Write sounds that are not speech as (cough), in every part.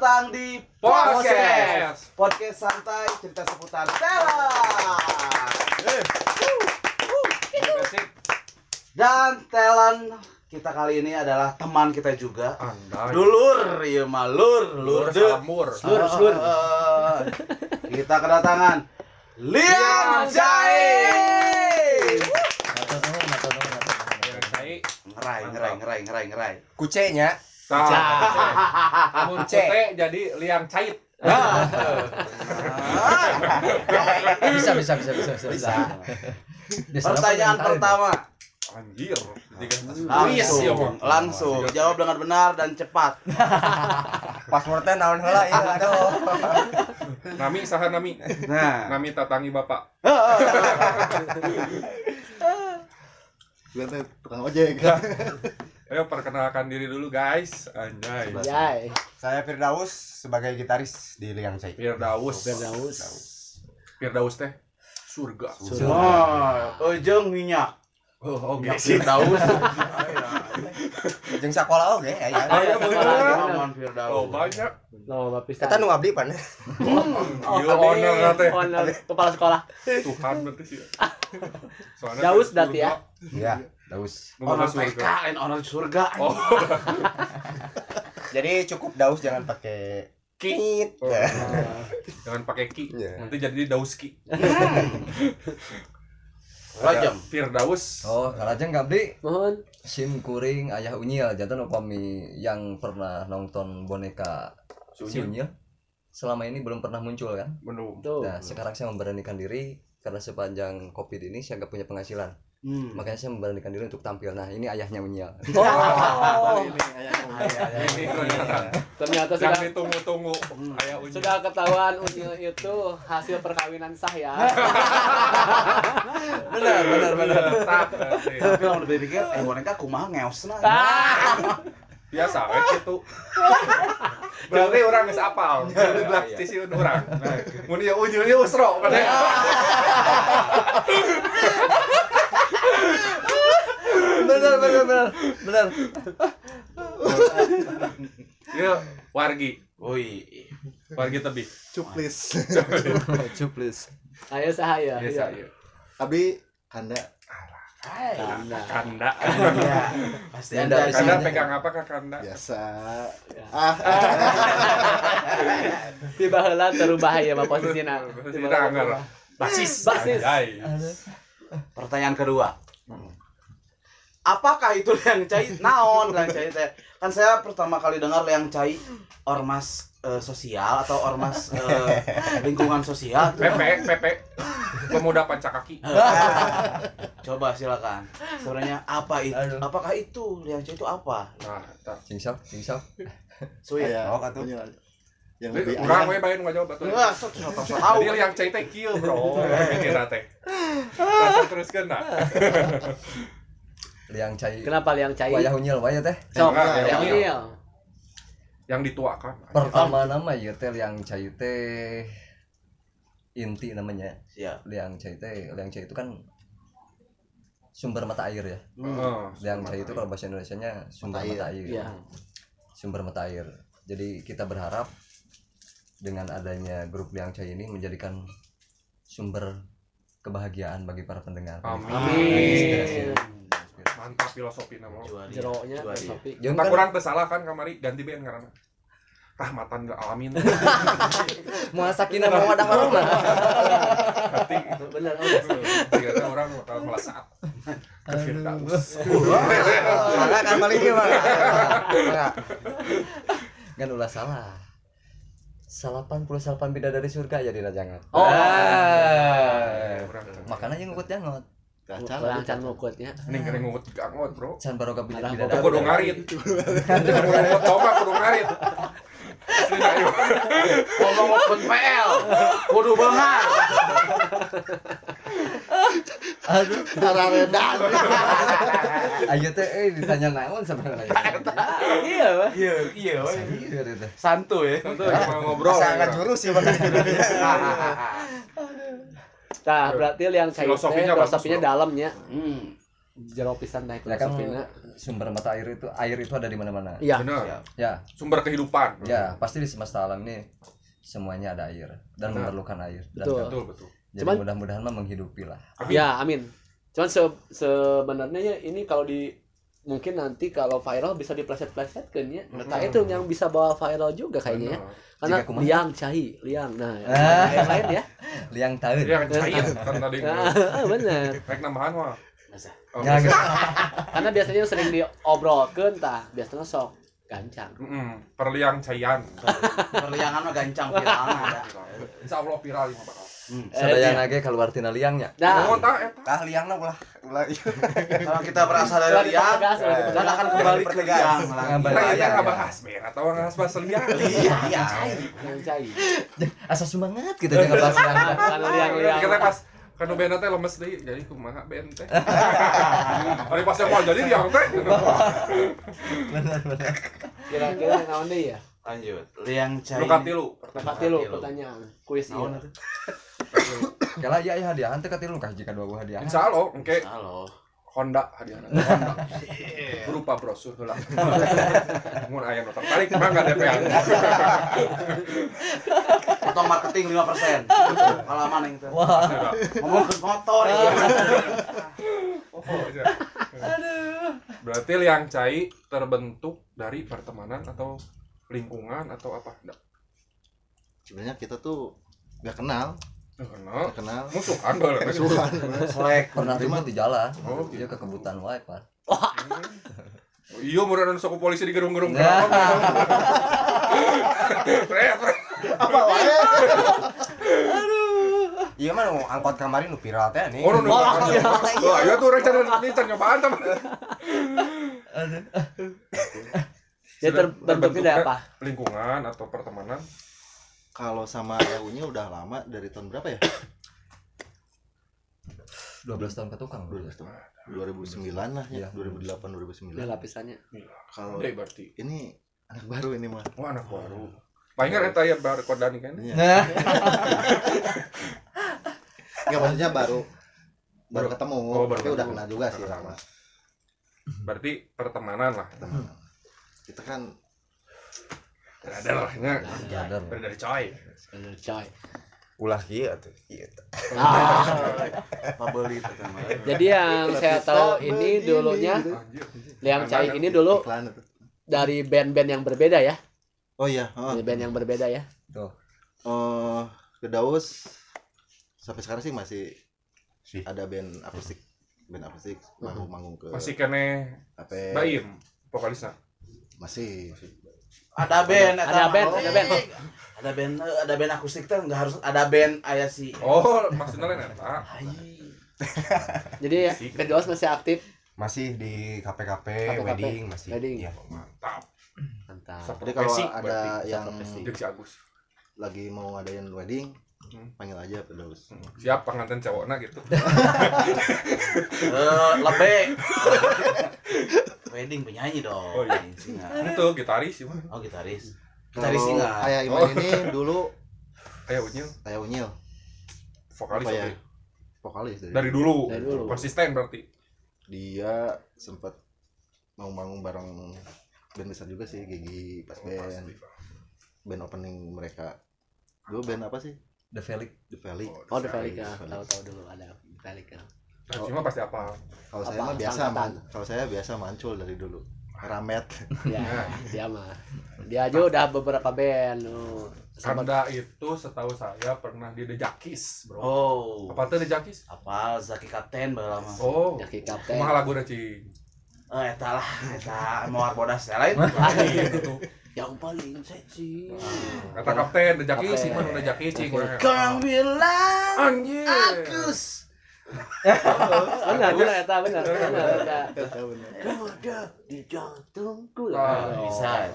datang di Podcast. Podcast santai cerita seputar Stella. Asik. Dan talent kita kali ini adalah teman kita juga. Andai. Dulur, iya mah lur, lur, salamur. Lur, lur. (laughs) Kita kedatangan Liam Jai. Ngerai, ngerai, ngerai, ngerai, ngerai. Kucenya Cek. putih jadi liang cait. bisa bisa bisa bisa bisa. bisa. Pertanyaan pertama. Anjir. Langsung, Iya, langsung. Jawab dengan benar dan cepat. (laughs) Passwordnya naon heula ya aduh. Nami saha nami? Nah, Nami tatangi bapak. (laughs) Gue teh tukang ojek. (laughs) Ayo perkenalkan diri dulu guys. Anjay. Jai, Saya Firdaus sebagai gitaris di Liang Cai. Firdaus. Firdaus. Firdaus teh surga. Oh, ujung minyak. Oh, oke. Minyak Firdaus. (laughs) Jeung sakola oge aya. Ayo bener. Aman Firdaus. Oh, banyak. No, Bapak Kita nu ngabdi pan. Iya owner teh. Owner kepala sekolah. Tuhan berarti sih. Soalnya Daus berarti ya? Iya, Daus. Mana PK, surga. lain orang surga. Oh, (laughs) Jadi cukup Daus jangan pakai kit. Oh. Ya. (laughs) jangan pakai ki. Iya. Nanti jadi Dauski. Lajeng. Firdaus. Oh, kalajeng ngabdi Mohon. sim kuring ayah unyil jantan upami yang pernah nonton boneka si unyil selama ini belum pernah muncul kan Belum. Nah sekarang saya memberanikan diri karena sepanjang covid ini saya nggak punya penghasilan Hmm. makanya saya memberanikan diri untuk tampil nah ini ayahnya unyil (laughs) Oh, Ini ternyata. ternyata sudah ditunggu-tunggu. Hmm. Ayah sudah ketahuan Unyil itu hasil perkawinan sah ya. (laughs) benar benar benar. Tapi kalau lebih pikir, eh boneka kumaha ngeosna. Biasa we gitu. (laughs) Berarti orang geus apal. Belas sisi urang. Mun uji ieu usro. Benar benar benar benar Ieu wargi. Woi. Wargi tebih. Cuplis. cuplis ayo sahaya. Biasa ieu. Abi kanda. Kanda. Kanda. Iya. Pasti Kanda Biasanya. pegang apa Kak Kanda? Biasa. Ya. Ah, Tiba heula teu bahaya mah posisina. Posisi anggar. Basis. Basis. Anjay. Pertanyaan kedua. Apakah itu (laughs) yang cai? Naon yang cai teh? Kan saya pertama kali dengar yang cai ormas eh, sosial atau ormas eh, lingkungan sosial. Pepe, Pepe. Pemuda pancakaki. Coba silakan. Sebenarnya apa itu? Apakah itu yang cai itu apa? Nah, cingsap cingsap Sweet. aya. Oh, Yang lebih Urang we ayah. bae nu ngajawab atuh. Enggak, sok tahu. Jadi yang cai teh kieu, Bro. Mikirna teh. Teruskeun nah. (laughs) liang cai Kenapa liang cai? wayah unyil wayah teh Sok, liang Unyil. Yang dituakan. pertama nama ya teh liang cai teh inti namanya Ya. liang cai teh liang cai itu kan sumber mata air ya Hmm. Heeh. liang cai itu kalau bahasa Indonesia nya sumber Mata mata air, Iya. sumber mata air jadi kita berharap dengan adanya grup liang cai ini menjadikan sumber kebahagiaan bagi para pendengar Amin. Amin. Mantap filosofi nama. Juari. Jeronya filosofi. Tak kan kurang tersalah kan kamari ganti band karena rahmatan lil alamin. mau sakinah mau wadah warahmah Berarti Bener. Ternyata orang bakal melesat ke Firdaus. Kan mangga. Mangga. kan ulah salah salapan puluh salapan bidadari surga ya dina jangan Oh. Eh, makanya yang ngukut jangot Gacal. Pulang can mukutnya. Ning kering ngut gangot, Bro. can baroga bidadari Alah, Aku bidadari kudu ngarit. (laughs) Kudu ngut tombak kudu ngarit. Ngomong open PL. Kudu beungar. Araredan. ayo teh eh ditanya naon sebenarnya Iya, Pak. Iya, iya. Santuy ya. Santuy, ngobrol. Sangat jurus ya Bang. (laughs) Nah, berarti liang cai teh Filosofinya filosofinya dalamnya. Hmm. jero pisan teh Ya kan sumber mata air itu air itu ada di mana-mana. Iya. Benar. Ya, Sumber kehidupan. ya pasti di semesta alam ini semuanya ada air dan Benar. memerlukan air. Dan Betul. Betul, betul. Jadi Cuman- mudah-mudahan mah menghidupi lah. Ya, amin. Cuman se sebenarnya ya ini kalau di mungkin nanti kalau viral bisa dipleset-plesetkan ya. Nah, Mm-mm. itu yang bisa bawa viral juga kayaknya ya. Benar. Karena Jika liang cahi, liang. Nah, Ah. (laughs) yang lain ya. Liang tahun. Iya, cair kan tadi. (laughs) Ah, bener. Rek nambahan mah. Oh, Ya, gitu. (laughs) Karena biasanya sering diobrolkeun tah, biasanya sok gancang. Mm-mm. Perliang cayan. Perliangan mah gancang viral ya. Insya Allah viral ini bakal. Hmm. Sadaya nage keluar tina liangnya. Nah, Oh, tah eta. Tah liangna ulah ulah (laughs) Kalau kita berasal dari liang, dan dipertegas. akan kembali ke liang. Kembali. Iya, iya. nggak bahas ber atau nggak bahas liang. Iya, iya. Yang cahi. (laughs) Asa semangat kita jangan bahas liang. Karena (laughs) liang-liang. Kita pas kan band teh lemes deui jadi kumaha band teh. Ari pas yang mau jadi liang teh. Kira-kira naon deui ya? Lanjut. Liang cai. Lu katilu. Pertanyaan. Kuis Naon ieu. itu? Kala iya iya hadiah teh katilu kah jika dua buah hadiah. Insya Allah, oke. Halo. Honda hadiah Honda berupa brosur lah mun aya nu tertarik mangga DP Potong marketing 5%. Pengalaman yang itu. Wah, Ngomong ke motor ya. berarti liang cai terbentuk dari pertemanan atau lingkungan atau apa enggak sebenarnya kita tuh nggak kenal kenal kenal musuhan boleh musuhan Selek. pernah ribut di jalan. Oh, Dia kekebutan wae, Pak. iya mau ada suku polisi di gerung-gerung Nah. apa wae Iya mah angkot kamari nu viral teh nih. Oh, nu nu. Wah, iya tuh rencana ini can nyobaan teman. Dia terbentuknya apa? Lingkungan atau pertemanan. Kalau sama EU-nya udah lama dari tahun berapa ya 12 tahun ke tukang. 12 tahun 2009 lah ya Iya. 2008 Dia 2009 lapisannya. kalau Gede berarti. ini anak baru ini mah Wah, anak baru. Paling kan eta ya baru kodani kan. Iya. Nah, (laughs) nggak maksudnya baru baru ketemu Oh, baru tapi udah kenal juga sih Sama. Berarti pertemanan lah. teman kita kan Ada lah nya. Dari dari coy. Bener, coy. Ulah kieu atuh. Kieu. Ah, Pabeli itu mah. jadi yang saya tahu ini dulunya. Liang Cai ini dulu dari band-band yang berbeda ya. oh iya oh, Dari band yang berbeda ya. oh ke Daus sampai sekarang sih masih Sih. ada band akustik band akustik manggung-manggung ke Masih kene apa Baim vokalisnya. masih Ada band, Ada band, ada band. Ada band, eh, ada band akustik tuh nggak harus ada band aya si. Oh, maksudnya lain. Ai. (laughs) Jadi ya, band Dewas masih aktif. Masih di KPKP, KPKP, wedding masih. wedding. Iya. Mantap. Mantap. jadi kalau ada berarti. yang Agus. lagi mau ngadain wedding Hmm. panggil aja ke Daus Hmm. Siap pengantin cowokna gitu. (laughs) Eh, lebe. (laughs) Wedding penyanyi dong. Oh, iya. Singa. (laughs) Itu gitaris sih mah. Oh, gitaris. Gitaris singa. ayah Iman Oh. ini (laughs) dulu Kayak Unyil ayah Unyil vokalis apa ya oke. vokalis dari, Dari dulu. Dari dulu. Konsisten berarti. dia sempat mau manggung bareng band besar juga sih Gigi pas band band opening mereka dulu band apa sih The Felix. The Valley Oh, The Velika. The Valley. Tahu-tahu dulu ada Velika. Nah, cuma pasti apa? kalau saya Apa? mah biasa kalau saya biasa mancul dari dulu ramet Ya, (laughs) dia mah. Dia aja udah beberapa band. Oh, Anda itu setahu saya pernah di The Jakis, bro. Oh. Apa tuh The Jakis? Apal Zaki Kapten bae lama. Oh, Jaki Kapten. kumaha lagu cing? Eh, eta lah, eta mau bodas ya lain. (laughs) Yang paling seksi. Kata kapten The Jakis sih mana The Jakis cing. Kau yang bilang Anjir. Agus. Benar, benar eta, benar. Benar eta. Ada di jantungku. Ah, bisa.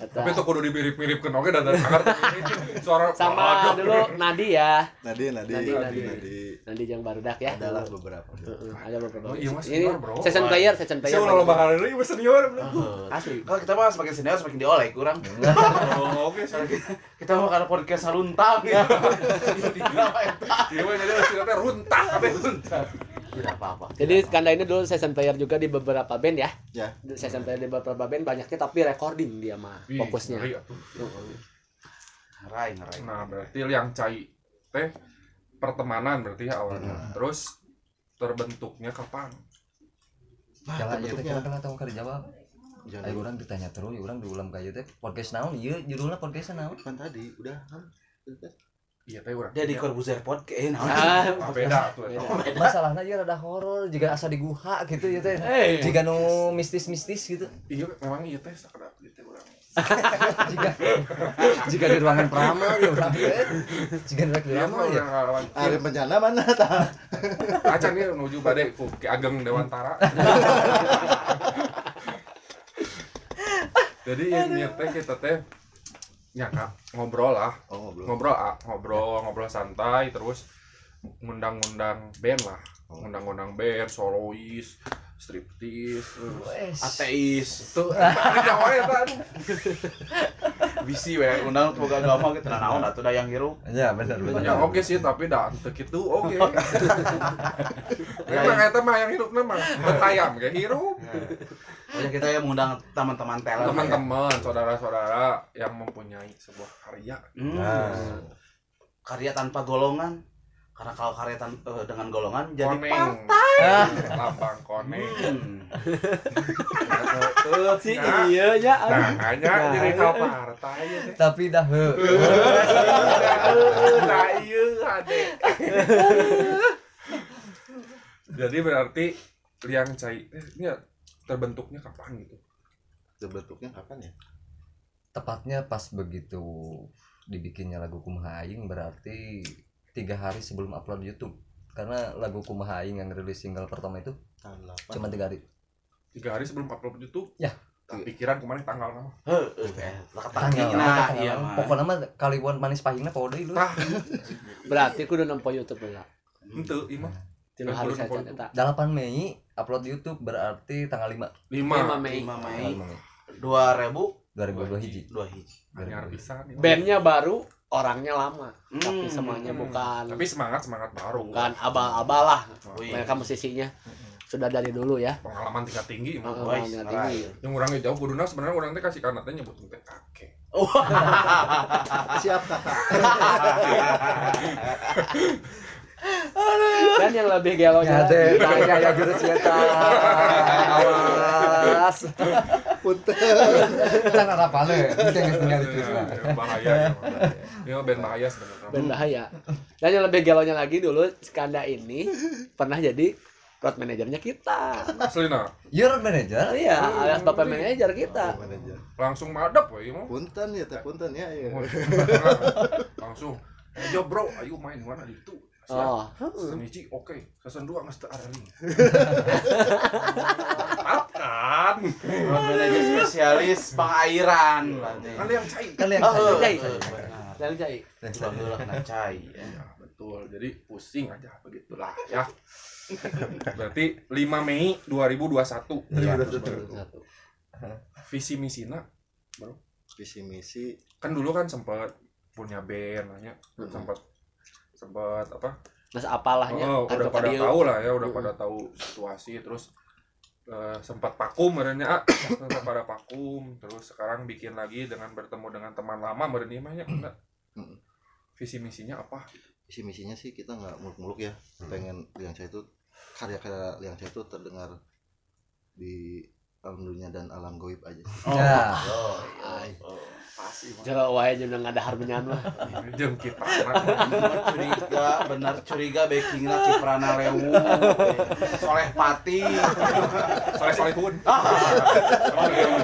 Eta. Tapi tuh kudu dimirip-miripkeun oke dan sangat (laughs) suara Sama dulu Nadi ya. Nadi Nadi Nadi, Nadi, Nadi. Nadi. Nadi yang barudak ya. adalah beberapa Heeh, ada beberapa. Oh, iya, Mas, Ini bro. session player, session player. Saya udah loba hari ini senior. Asli. Kalau kita mah semakin senior semakin dioleh kurang. (laughs) Oh, oke sih. Kita mah karena podcast saluntang ya. Iya, jadi senior teh runtah kabeh. Tidak apa-apa. Jadi Kanda ini dulu session player juga di beberapa band ya. Ya. Session player di beberapa band banyaknya tapi recording dia mah Wih, fokusnya. ngeri. Ngerai, ngerai. Nah, berarti yang cai teh pertemanan berarti ya awalnya. Terus terbentuknya kapan? Nah, ya teh terbentuknya kira tahu kada jawab. Ayo orang ditanya terus, orang diulang kayak teh podcast naon ieu judulnya podcast naon? kan tadi udah kan Iya teh urang. Dia di Corbuzier podcast eh naon? Ah, beda tuh. Masalahnya ieu rada horor juga asa di guha gitu ya teh. Eh, Jika nu mistis-mistis gitu. Iya, memang iya teh sakada gitu urang. (laughs) Jika jika di ruangan prama ya urang teh. Jika di Iya, ruangan mah ya. hari bencana mana tah Acan nih menuju bade ku Ki Ageng Dewantara. (laughs) Jadi ini teh kita teh nyaka ngobrol lah. Oh belum ngobrol ah, ngobrol ngobrol santai terus ngundang-ngundang band lah. Oh. ngundang-ngundang band solois striptis Ateis. tuh (laughs) ada Jawa ya kan (laughs) Bisi we undang boga agama kita naon atuh da yang hirup. Ya benar benar. ya oke sih tapi dah teu kitu oke (laughs) memang eta mah yang hidup mah betayam kayak hirup Pokoknya kita ya mengundang teman-teman talent. teman-teman saudara-saudara yang mempunyai sebuah karya Hmm. Nah. Karya tanpa golongan. Karena kalau karya tan- eh, dengan golongan jadi koneng. lambang koneng. Hmm. si iya nya. nah hanya jadi kau partai ya Tapi dah heuh. nah iya ade jadi berarti liang cai eh, ini terbentuknya kapan gitu? Terbentuknya kapan ya? Tepatnya pas begitu dibikinnya lagu Kumaha Aing berarti tiga hari sebelum upload YouTube. Karena lagu Kumaha Aing yang rilis single pertama itu tahun 8 cuma tiga hari. Tiga hari sebelum upload YouTube? Ya. tak pikiran kemarin tanggal nama. Heuh, eh, lah Tanggal nah, apa, iya mah. pokoknya mah kaliwan manis pahingna podo lu tah. (laughs) Berarti kudu nempo YouTube lah. ente imah Tilu hari saja eta. 8 Mei upload YouTube berarti tanggal 5 lima. 5 Mei. 5 Mei. 5 Mei 2000 2022 hiji. 2 hiji. Bandnya baru, orangnya lama, tapi Hmm. semuanya bukan tapi semangat semangat baru bukan abal-abal lah. Wih. Mereka musisinya sudah dari dulu ya. pengalaman tingkat tinggi dengan salah. tinggi. yang orangnya jauh kuduna sebenarnya orang teh kasih karena teh nyebut teh kakek (laughs) siap kakak (laughs) Dan yang lebih gelonya Ya deh, tanya. ya jurus ya ta. Awas. punten Jangan apa le, penting geus ningali terus lah. Ya, bahaya ya ini mah band bahaya sebenarnya. Band bahaya. Dan yang lebih gelonya lagi dulu Skanda ini pernah jadi road manajernya kita. asli nah. Iya road manager. Iya, alias bapak manajer kita. manajer. Langsung madep we mah punten ya teh punten. Ya ya. (laughs) Langsung. Ayo bro ayo main mana di itu Oh, Senichi oke season dua nggak ada link kan Road manager spesialis pengairan berarti. kan yang cai Kan yang Oh. Cai. Coba dulu kena cai. ya. ya betul jadi pusing aja begitulah ya berarti 5 Mei 2021 Iya, Satu. visi misina visi misi kan dulu kan sempat punya band nanya Hmm. sempat sempat apa Mas apalahnya oh, udah pada dia. tahu lah ya udah Mm. pada tahu situasi terus eh, sempat vakum merenya ah sempat pada vakum terus sekarang bikin lagi dengan bertemu dengan teman lama merenya banyak enggak Mm. visi misinya apa visi misinya sih kita nggak muluk-muluk ya pengen liang saya itu karya-karya liang saya itu terdengar di alam dunia dan alam goib aja Oh. Ya. Oh, Ay. oh. Pasti Jero wae jeung nggak ada harbenyan mah. jeung kita Bener curiga, bener curiga backingnya Kiprana Lewu, Soleh Pati. soleh solehun.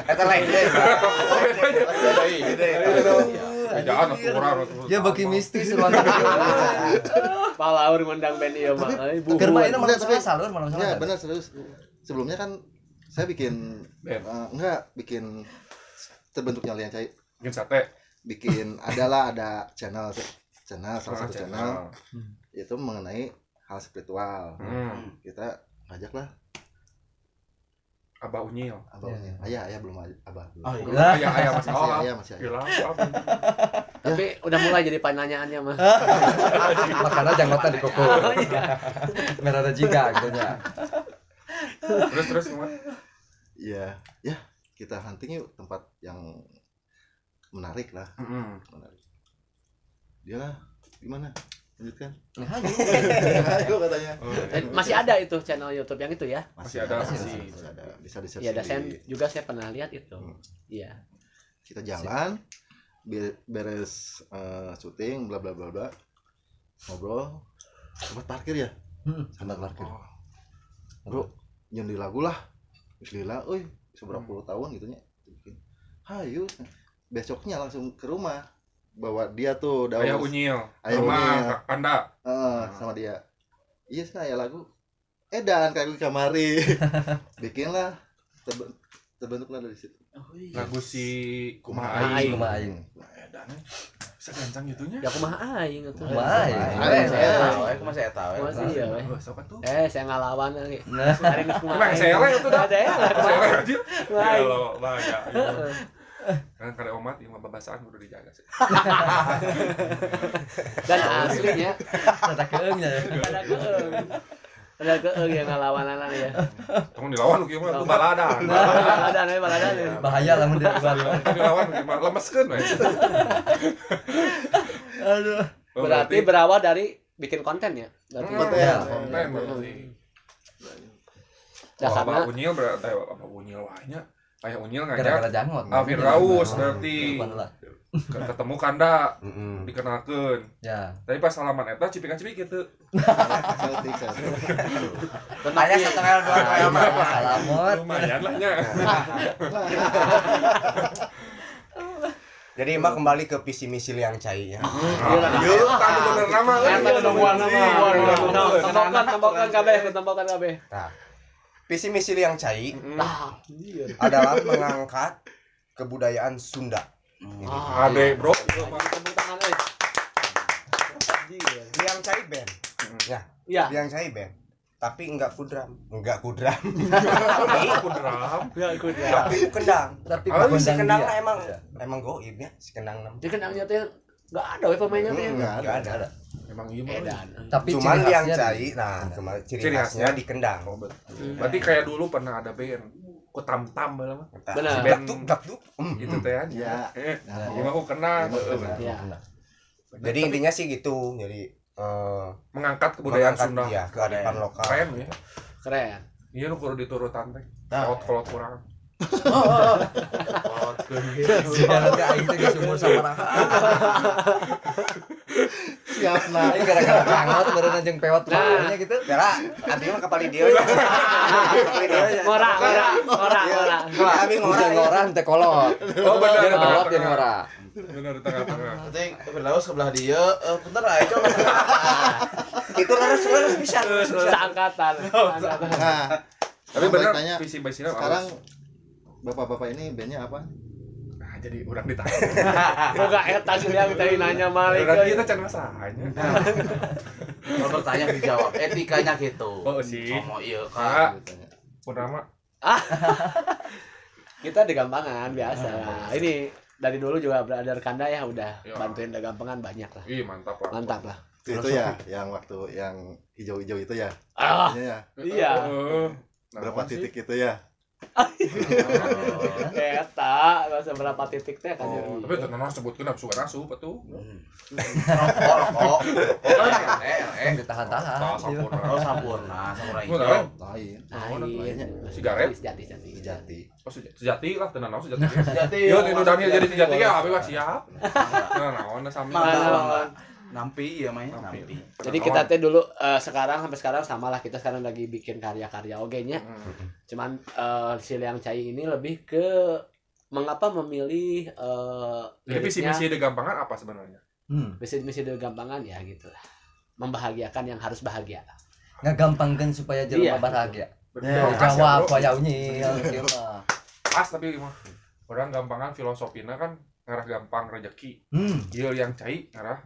Eta lain deh. jangan orang atuh. Ya bagi mistis ruangan Palaur ngundang band ieu mah. Keur mainnya malam salah salur malam ya salah. benar serius. Sebelumnya kan saya bikin eh, enggak bikin terbentuknya liang saya bikin sate. Bikin adalah ada channel channel salah Ah, satu channel. itu mengenai hal spiritual. Hmm. kita ngajak lah. Abah unyil. Abah Iya. ayah ayah belum abah. Belum. Oh iya. ayah ayah masih masih oh ayah masih ayah. Gila (laughs) Tapi udah mulai jadi pertanyaannya mah. (laughs) makanya janggotan di koko. (laughs) Merah ada jika gitu nya terus terus gimana Iya, ya kita hunting yuk tempat yang menarik lah, Mm-mm. menarik. Dia lah, gimana? Lanjutkan. Nah, Ayo (laughs) katanya. Oh, Eh, Masih ada itu channel YouTube yang itu ya? Masih ada, masih, masih. masih ada. Bisa di Iya, ada saya juga saya pernah lihat itu. Hmm. Iya. Kita jalan, be- beres eh, syuting, bla bla bla bla, ngobrol, tempat parkir ya, Hmm, parkir. Oh. Bro, nyendi lagu lah, Bismillah, oi, seberapa Hmm. puluh tahun gitu nya. Bikin. Hayu, besoknya langsung ke rumah, bawa dia tuh daun. ayah unyil Ayah rumah Unyil. Anda Heeh, sama dia. Iya sih ya lagu. Edan kayak di kamari. (laughs) Bikinlah terbe- terbentuklah dari situ. lagu si Kumaha Kumaha Aing Aing. Kumaha Aing. Edan eh. bisa gancang gitunya Ya kumaha aing atuh. Kumaha Aing. Aing saya tahu, eh, aku masih tahu. eh. Masih ya, weh. Oh, siapa tuh Eh, saya ngalawan lagi. Nah, Hari ini kumaha. Saya lah itu dah. Saya lah. saya aja (laughs) Bahaya kan kada omat yang babasaan udah dijaga sih (laughs) Dan aslinya ada keengnya ya. ada keeng. Ada keeng yang ngalawan anak ya. tolong dilawan gimana tuh baladan Baladan ya, baladan ya. Bahaya lah mun dia Dilawan, dilawan gimana lemeskeun we (laughs) Aduh. Oh, Berarti berawal dari bikin konten ya. Berarti Hmm, Konten. ya, konten berarti. Ya, karena Unyil berarti Abah Unyil wahnya. Ayah Unyil Gara-gara ngajak jangot. Alvin Raus berarti ketemu kanda Mm-mm. dikenalkeun. Ya. Tapi pas salaman eta cipika-cipik gitu. Tanya setengah dua kayak mah. Salamot. Lumayan lah nya. Jadi mah kembali ke visi misi yang cai ya. Yuk, tadi bener nama. Tadi nungguan nama. Iya, Tembakan, tembakan kabeh, tembakan kabeh. Visi misi yang cai Mm. Nah, iya. adalah mengangkat kebudayaan Sunda. Ah, Ade, bro. Tepuk tangan euy. Iya. Liang cai band. Ya, Iya. liang cai band. Tapi enggak kudram, enggak kudram. Aku drum. Ya ikut ya. Tapi kendang. Tapi Kalau si kendang emang Iya. emang goib ya, si kendang nam. Jadi kenangnya teh enggak ada we pemainnya. Enggak Enggak ada. ada. Emang iya mah. Edan. Tapi Cuman ciri cai, di- nah, cuma ciri, Ciri khasnya khasnya. di kendang. Oh, betul. Berarti kayak dulu pernah ada band ku tam-tam bae mah. Benar. Band tuh, dak tuh. Gitu teh aja. Ya. Eh, Nah, gua aku kenal. Iya. Jadi intinya sih gitu. Jadi eh mengangkat kebudayaan mengangkat Sunda. dia kearifan lokal. Keren ya. Keren. Iya lu kudu diturutan teh. Nah. Kalau kurang. Umur sabaraha. Siap nah. Aing gara-gara jangot beureun jeung pewot Nah. gitu. Abdi mah kepali dia. Kepali dia. Ngora, ngora, ngora, ngorang teh kolot. Oh benar. Kolot ngora. Benar tengah-tengah. Penting berlaus dia, eh bentar aja coba. Itu laras laras bisa. Seangkatan. Seangkatan. Nah, Tapi benar visi basina sekarang bapak-bapak ini bandnya apa? nah, jadi orang ditanya. (laughs) Boga eta sih yang tadi nanya malik. Berarti kita can masahanya. Kalau bertanya dijawab, etikanya gitu. Oh sih. Ngomong iya Kak, kan. gitu. udah mah (laughs) Kita di gampangan biasa. Nah, ini dari dulu juga brother Kanda ya udah Ya. bantuin gampangan banyak lah. Ih, mantap lah. Mantap lah. Itu ya, yang waktu yang hijau-hijau itu ya. Ah, Iya ya. Iya. Eh, nah, Berapa sih? titik itu ya? (laughs) eta bahasa berapa titik teh kan. Oh, tapi tenang sebutkeun nafsu nafsu betul. Rokok, rokok. Oh, eh, eh. Ditahan-tahan. Tah Iya. sampurna. Oh, sampurna, samurai hijau. Lain. Lain. Sigaret? Sejati, sejati. Jati. Oh, seja- sejati lah, tenang naon sejati. Sejati. Yo, tinu Daniel jadi sejati ya, abi siap. (laughs) Nah, naon na sami. Nampi iya main Nampi. nampi. Jadi kita teh dulu eh, sekarang sampai sekarang sama lah kita sekarang lagi bikin karya-karya oge nya. Hmm. Cuman eh, si Liang Cai ini lebih ke mengapa memilih eh Jadi visi liriknya- misi de gampangan apa sebenarnya? Hmm. misi-misi dengan gampangan ya gitu lah. Membahagiakan yang harus bahagia. Ngagampangkeun supaya Iya. jelema bahagia. Betul, Ya, pas ya. Pas tapi mah. Orang gampangan filosofina kan ngarah gampang rezeki. Hmm. Ieu yang cai ngarah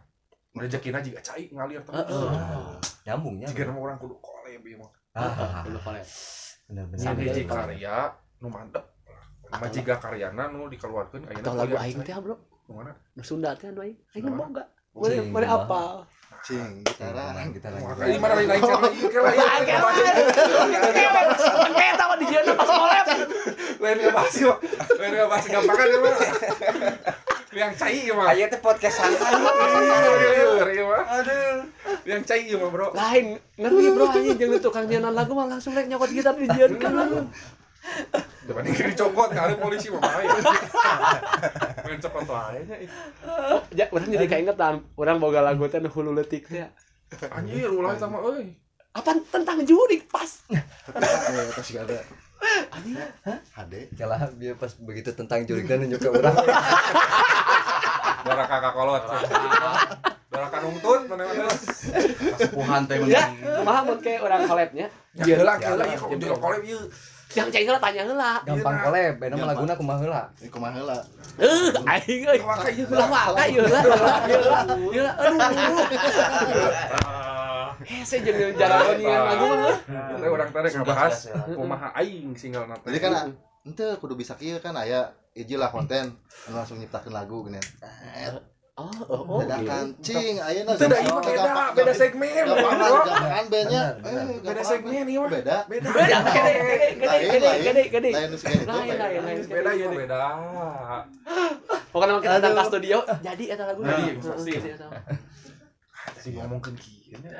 rezekina juga cai ngalir terus. Heeh. Nyambungnya. Jika nama orang kudu kolem mah. Ah, Dulu kolek. bener-bener. Sambil Hiji kolem. karya nu mantep. Mah jiga karyana nu dikeluarkeun ayeuna Atau lagu aing teh, Bro. Ke mana? Nu Sunda teh anu aing. Aing Naon? boga. Mana mana kumaha? apa? Cing gitaran kita Wah, lagi Ini mana lain lain cara ini kan lain. Kayak tahu di jeuna pas kolep. Lain nggak bahas mah. Lain nggak bahas gampangan ya mah. (laughs) Yang cai ya mah. Aya teh podcast santai. Iya. Aduh. Yang cai ya mah bro. Lain ngerti bro anjing jeung tukang nyanyian lagu mah langsung rek nyokot gitar di jeun kan. Depan ini dicokot kali polisi mah main. Main cokot wae. Ya, urang jadi kaingetan, urang boga lagu teh hulu leutik teh. Anjir ulah sama euy. Apa tentang jurik pas. terus gak ada HD kalah dia pas begitu tentang jurik dan nunjuk ke orang Dara kakak kolot. Dara kanungtut mana mana. Sepuhan teh Ya, kumaha mun ke urang kolebnya? Ya heula heula ieu kok di kolep ieu. Yang cai heula tanya heula. gampang koleb beda mah laguna kumaha heula kumaha heula Eh, aing euy. Waka ieu lah. Heula. Heula. Aduh. Hese jeung jalan nyian lagu mah. Teh urang teh ngabahas kumaha aing single na. jadi kan ente kudu bisa kieu kan aya hiji lah konten anu langsung nyiptakeun lagu gini Oh, oh, oh. dadakan cing ayeuna Itu da ieu mah beda, beda segmen. gampang bro. gampang bandnya eh Beda segmen ieu mah. beda Beda. Beda, gede, gede, gede, gede, gede, lain Lain, lain, lain. Beda mah beda. Pokoknya kita datang ke studio, jadi eta lagu. Jadi, pasti. jadi eta. Si ngomongkeun kieu nya.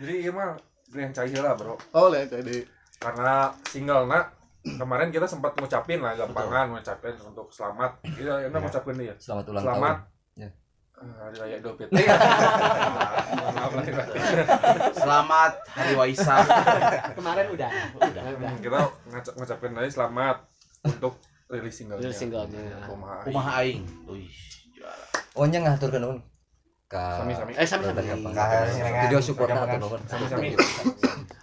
Jadi ieu mah yang cai heula, Bro. oh lain tadi Karena single na kemarin kita sempat ngucapin lah gampangan ngucapin untuk selamat. Kita enak ngucapin dia. selamat ulang Selamat. tahun Ya. Eh, Hari Raya Idul Fitri. (laughs) Ya. Selamat Hari Waisak. Kemarin udah, udah, udah. Kita ngaca- ngucapin aja selamat untuk rilis singlenya. Rilis singlenya. Kumaha. Kumaha aing. Wih. oh nya ngaturkeun ka Sami-sami. Eh, sama sama. gampang Ka- video support atur nuhun Sami-sami.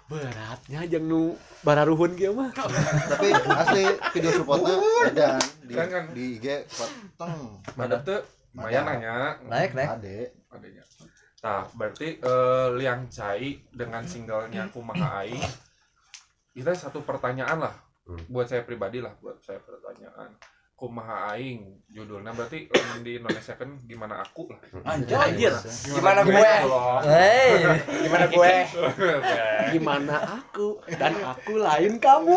Beratnya jeung nu bararuhun kieu mah. tapi asli video supportnya ada di di IG potong. Madep tuh. Lumayan nanya naik naik. Ade adanya. Nah, berarti eh, Liang Cai dengan singlenya Kumaha Aing kita satu pertanyaan lah. Buat saya pribadi lah buat saya pertanyaan Kumaha Aing judulnya berarti lamun di Indonesia kan gimana aku lah Anjir. Anjir. Gimana gue? loh. hei Gimana gue? (laughs) Gimana aku dan aku lain kamu.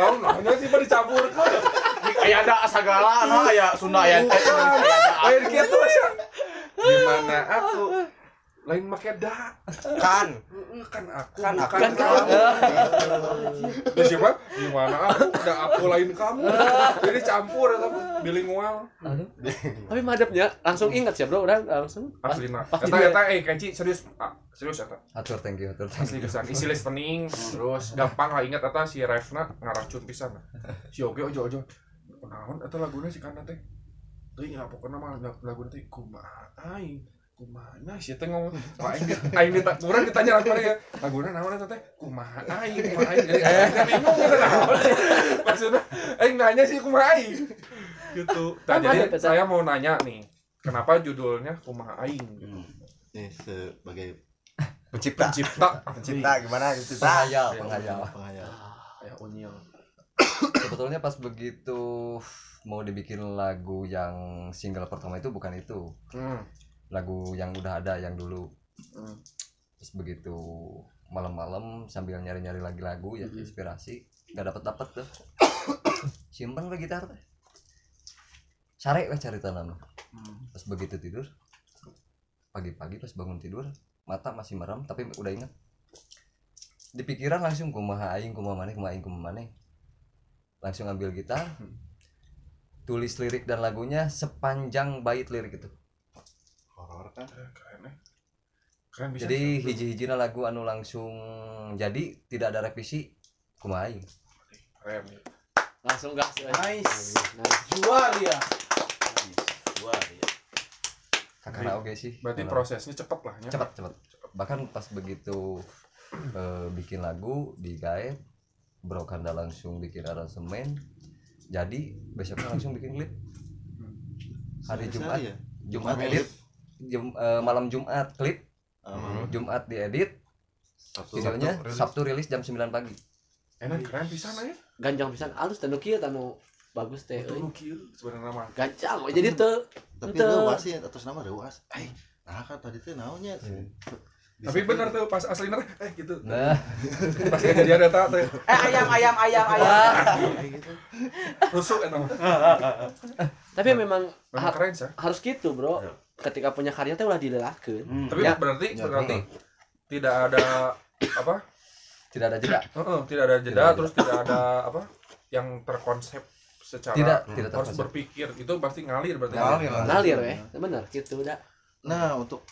Lalu nanya sih pada dicampur kan Aya ada sagala no aya Sunda teh. Lain gitu ya Gimana aku lain make da Kan. Kan aku Kan aku. Kan kamu. Terus siapa? Gimana aku? Udah aku lain kamu. Jadi campur ya tapi bilingual. Tapi madepnya langsung ingat sih bro, orang langsung. Pas Eta di- eta eh keci serius. Ah, serius eta. atur thank you atur Asli kesan isi listening terus gampang lah ingat eta si Refna ngaracun pisan. Si Oge ojo ojo. Naon eta laguna si kana teh. Teuing apa pokona mah laguna teh kumaha aing. Kumaha nah si teh ngomong (laughs) Wah, aing aing dita urang ditanya lagu ya. Laguna naon eta teh? Kumaha aing, kumaha aing. Jadi aing teh bingung gitu. (laughs) Maksudnya aing nanya sih kumaha aing. Gitu. Nah, jadi saya mau nanya nih. Kenapa judulnya Kumaha Aing? ini sebagai Pencipta. Pencipta. Pencipta gimana pencipta? penghayal penghayal penghayal Kayak unyil. sebetulnya pas begitu mau dibikin lagu yang single pertama itu bukan itu Hmm. Lagu yang udah ada yang dulu. Hmm. terus begitu malam-malam sambil nyari-nyari lagi lagu ya inspirasi nggak dapat dapat tuh. (coughs) Simpen ke gitar teh. Cari lah cari tanam pas begitu tidur pagi-pagi pas bangun tidur mata masih merem tapi udah ingat. Di pikiran langsung kumaha aing kumaha maneh kumaha aing kumaha maneh. Langsung ambil gitar tulis lirik dan lagunya sepanjang bait lirik itu kan Keren ya. Keren bisa. jadi hiji-hijina lagu anu langsung jadi tidak ada revisi kumaha aing keren ya. Langsung gas. eh. Nice. Nice. Jual dia. Nice. Jual dia. kakak oke sih Berarti prosesnya cepet lah ya. cepat cepat bahkan pas begitu eh, bikin lagu di gaet Bro Kanda langsung bikin aransemen jadi besoknya langsung bikin klip hari Sehari Jumat ya Jumat Jumat edit Jum- eh, malam Jumat klip Um, Jumat diedit Sabtu videonya rilis. Sabtu rilis jam 9 pagi Enak keren bisa ya. Ganjang pisan alus dan kieu tanu bagus teh euy. Sebenarnya mah. gancang we. jadi teu tapi Ente. reuas sih atas nama reuas eh nah kan tadi teh naonnya Tapi benar tuh pas aslinya eh gitu. nah (laughs) Pas kejadian eta teh (laughs) Eh ayam ayam ayam ayam. Gitu. rusuk eta mah. tapi memang keren sih. harus gitu bro Ya. Ketika punya karya teh ulah dilelakeun Hmm. Tapi Ya. berarti Ya, berarti tidak ada apa? tidak ada jeda Heeh, tidak ada jeda Tidak ada. terus tidak ada apa yang terkonsep secara tidak tidak harus berpikir itu pasti ngalir berarti. Ngalir. ngalir we bener gitu udah nah untuk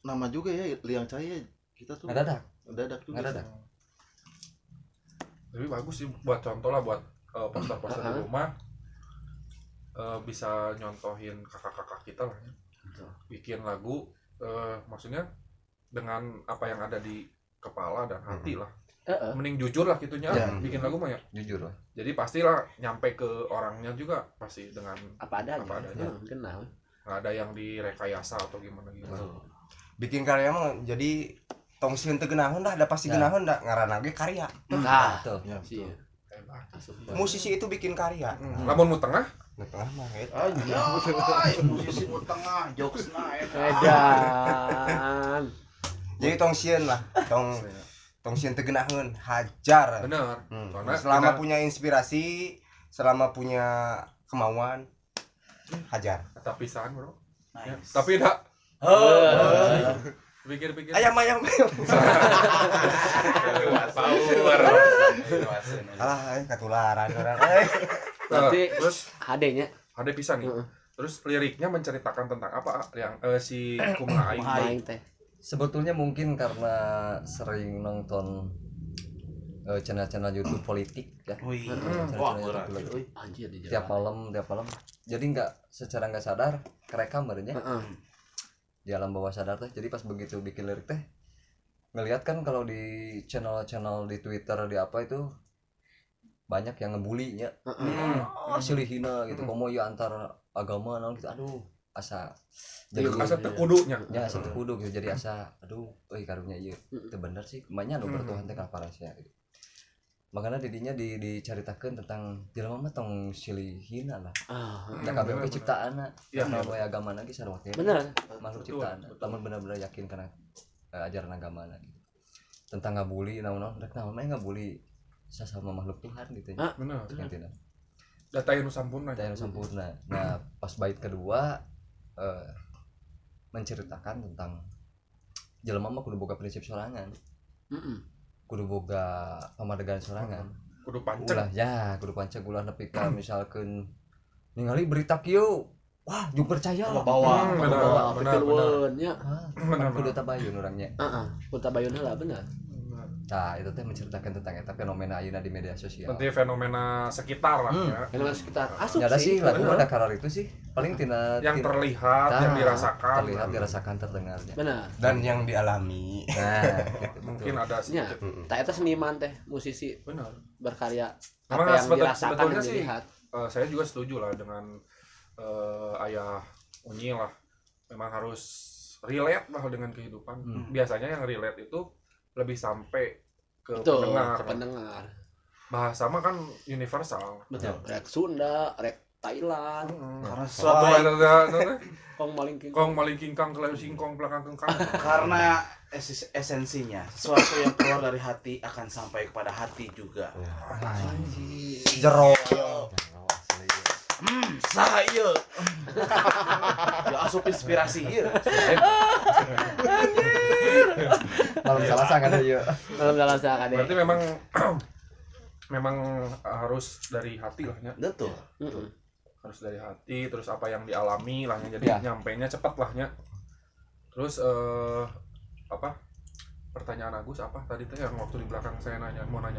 nama juga ya liang cahaya kita tuh nggak ada dadak juga nggak ada Tapi bagus sih buat contoh lah buat eh, poster-poster di Aha. rumah Eh, bisa nyontohin kakak-kakak kita lah ya. Bikin lagu eh, maksudnya dengan apa yang ada di kepala dan hati lah. Heeh. Mending jujur lah gitunya Ya. bikin lagu mah ya. jujur lah Jadi pastilah nyampe ke orangnya juga pasti dengan apa adanya Apa adanya. Hmm, kenal nggak ada yang direkayasa atau gimana gitu. bikin karya mah jadi tong sieun teu geunaheun dah ada pasti Ya. geunaheun dah ngaranna ge karya nah betul ya betul musisi itu bikin karya Hmm. Lamun mu tengah Mah eta. Anjay, (laughs) musisi tengah eta. edan jadi tong sieun lah tong tong sieun teu geunaheun hajar bener. Hmm. Selama kita- punya inspirasi selama punya kemauan hajar Kata pisahan bro. Ya, Nice. Tapi tidak Eh, pikir-pikir. ayam ayam ayam (laughs) Power. alah eh, ketularan orang eh Berarti Nah, terus? HD-nya ada pisan nih. Terus liriknya menceritakan tentang apa yang eh, si Kumaha Aing teh. Sebetulnya mungkin karena sering nonton eh, channel-channel YouTube politik ya. Wih, Channel-channel wah YouTube anjir di tiap malam tiap malam. Jadi nggak secara nggak sadar kerekam barunya. Heeh. di alam bawah sadar teh. Jadi pas begitu bikin lirik teh ngelihat kan kalau di channel-channel di Twitter di apa itu banyak yang ngebully nya Hmm. ah silih hina gitu. Komo ya antar agama naon gitu. Aduh asa. Jadi jadi asa tekudunya. ya asa teu kudu gitu. Jadi asa aduh euy karunya ieu teu bener sih. Banyak nu Hmm. bertuhan teh ka parasnya gitu. Makanya didinya di dicaritakeun tentang jelema mah tong silih hina lah. Ah, da kabeh bener, oge ciptaanna Iya, ya we agama lagi sarua teh bener. Makhluk ciptaan betul. lamun benar-benar yakin karena eh, ajaran agama gitu. Tentang ngabuli naon-naon. Rek naon mah ngabuli sesama makhluk Tuhan gitu ya Ah. Bener. intinya Data yang sampurna. daya sempurna nah pas bait kedua eh, menceritakan tentang jelema mah kudu boga prinsip sorangan Heeh. kudu boga pamadegan sorangan Kudu panceng. ulah ya kudu panceg ulah nepi ka misalkeun ningali berita kieu wah jeung percaya Bawa. Hmm, benar, Bawa benar, pipilweun nya Ah, Benar, kudu benar. tabayun orangnya heeh kuta bayun heula bener Nah, itu teh menceritakan tentang eta fenomena ayeuna di media sosial. Nanti fenomena sekitar lah Hmm. ya. Fenomena sekitar asup Ya ada sih lagu ada karar itu sih. Paling tina Yang tina- terlihat, yang Nah, dirasakan. terlihat dirasakan terdengarnya. benar dan yang dialami Nah, (laughs) gitu, Mungkin betul. ada nya sedikit. tak eta seniman teh musisi Benar. berkarya Memang apa yang sebetul- dirasakan sebetulnya yang sih, dilihat Eh, saya juga setuju lah dengan eh, ayah Unyi lah. Memang harus relate lah dengan kehidupan. Hmm. Biasanya yang relate itu lebih sampai ke betul pendengar. ke pendengar Bahasa mah kan universal. betul rek Sunda rek Thailand Hmm. Karena ada (laughs) kong maling king kong maling kingkang kelem singkong belakang kengkang. (laughs) karena esis- esensinya sesuatu yang keluar dari hati akan sampai kepada hati juga. jero Hmm, ieu? (laughs) ya asup inspirasi ieu. Malam salah sangat ya. dalam dalam seakan Berarti memang (clears throat) memang harus dari hati lah ya. Betul. Heeh. harus dari hati terus apa yang dialami lah ya. jadi Ya. nyampainya cepat lah ya terus eh apa pertanyaan Agus apa tadi teh yang waktu di belakang saya nanya mau nanya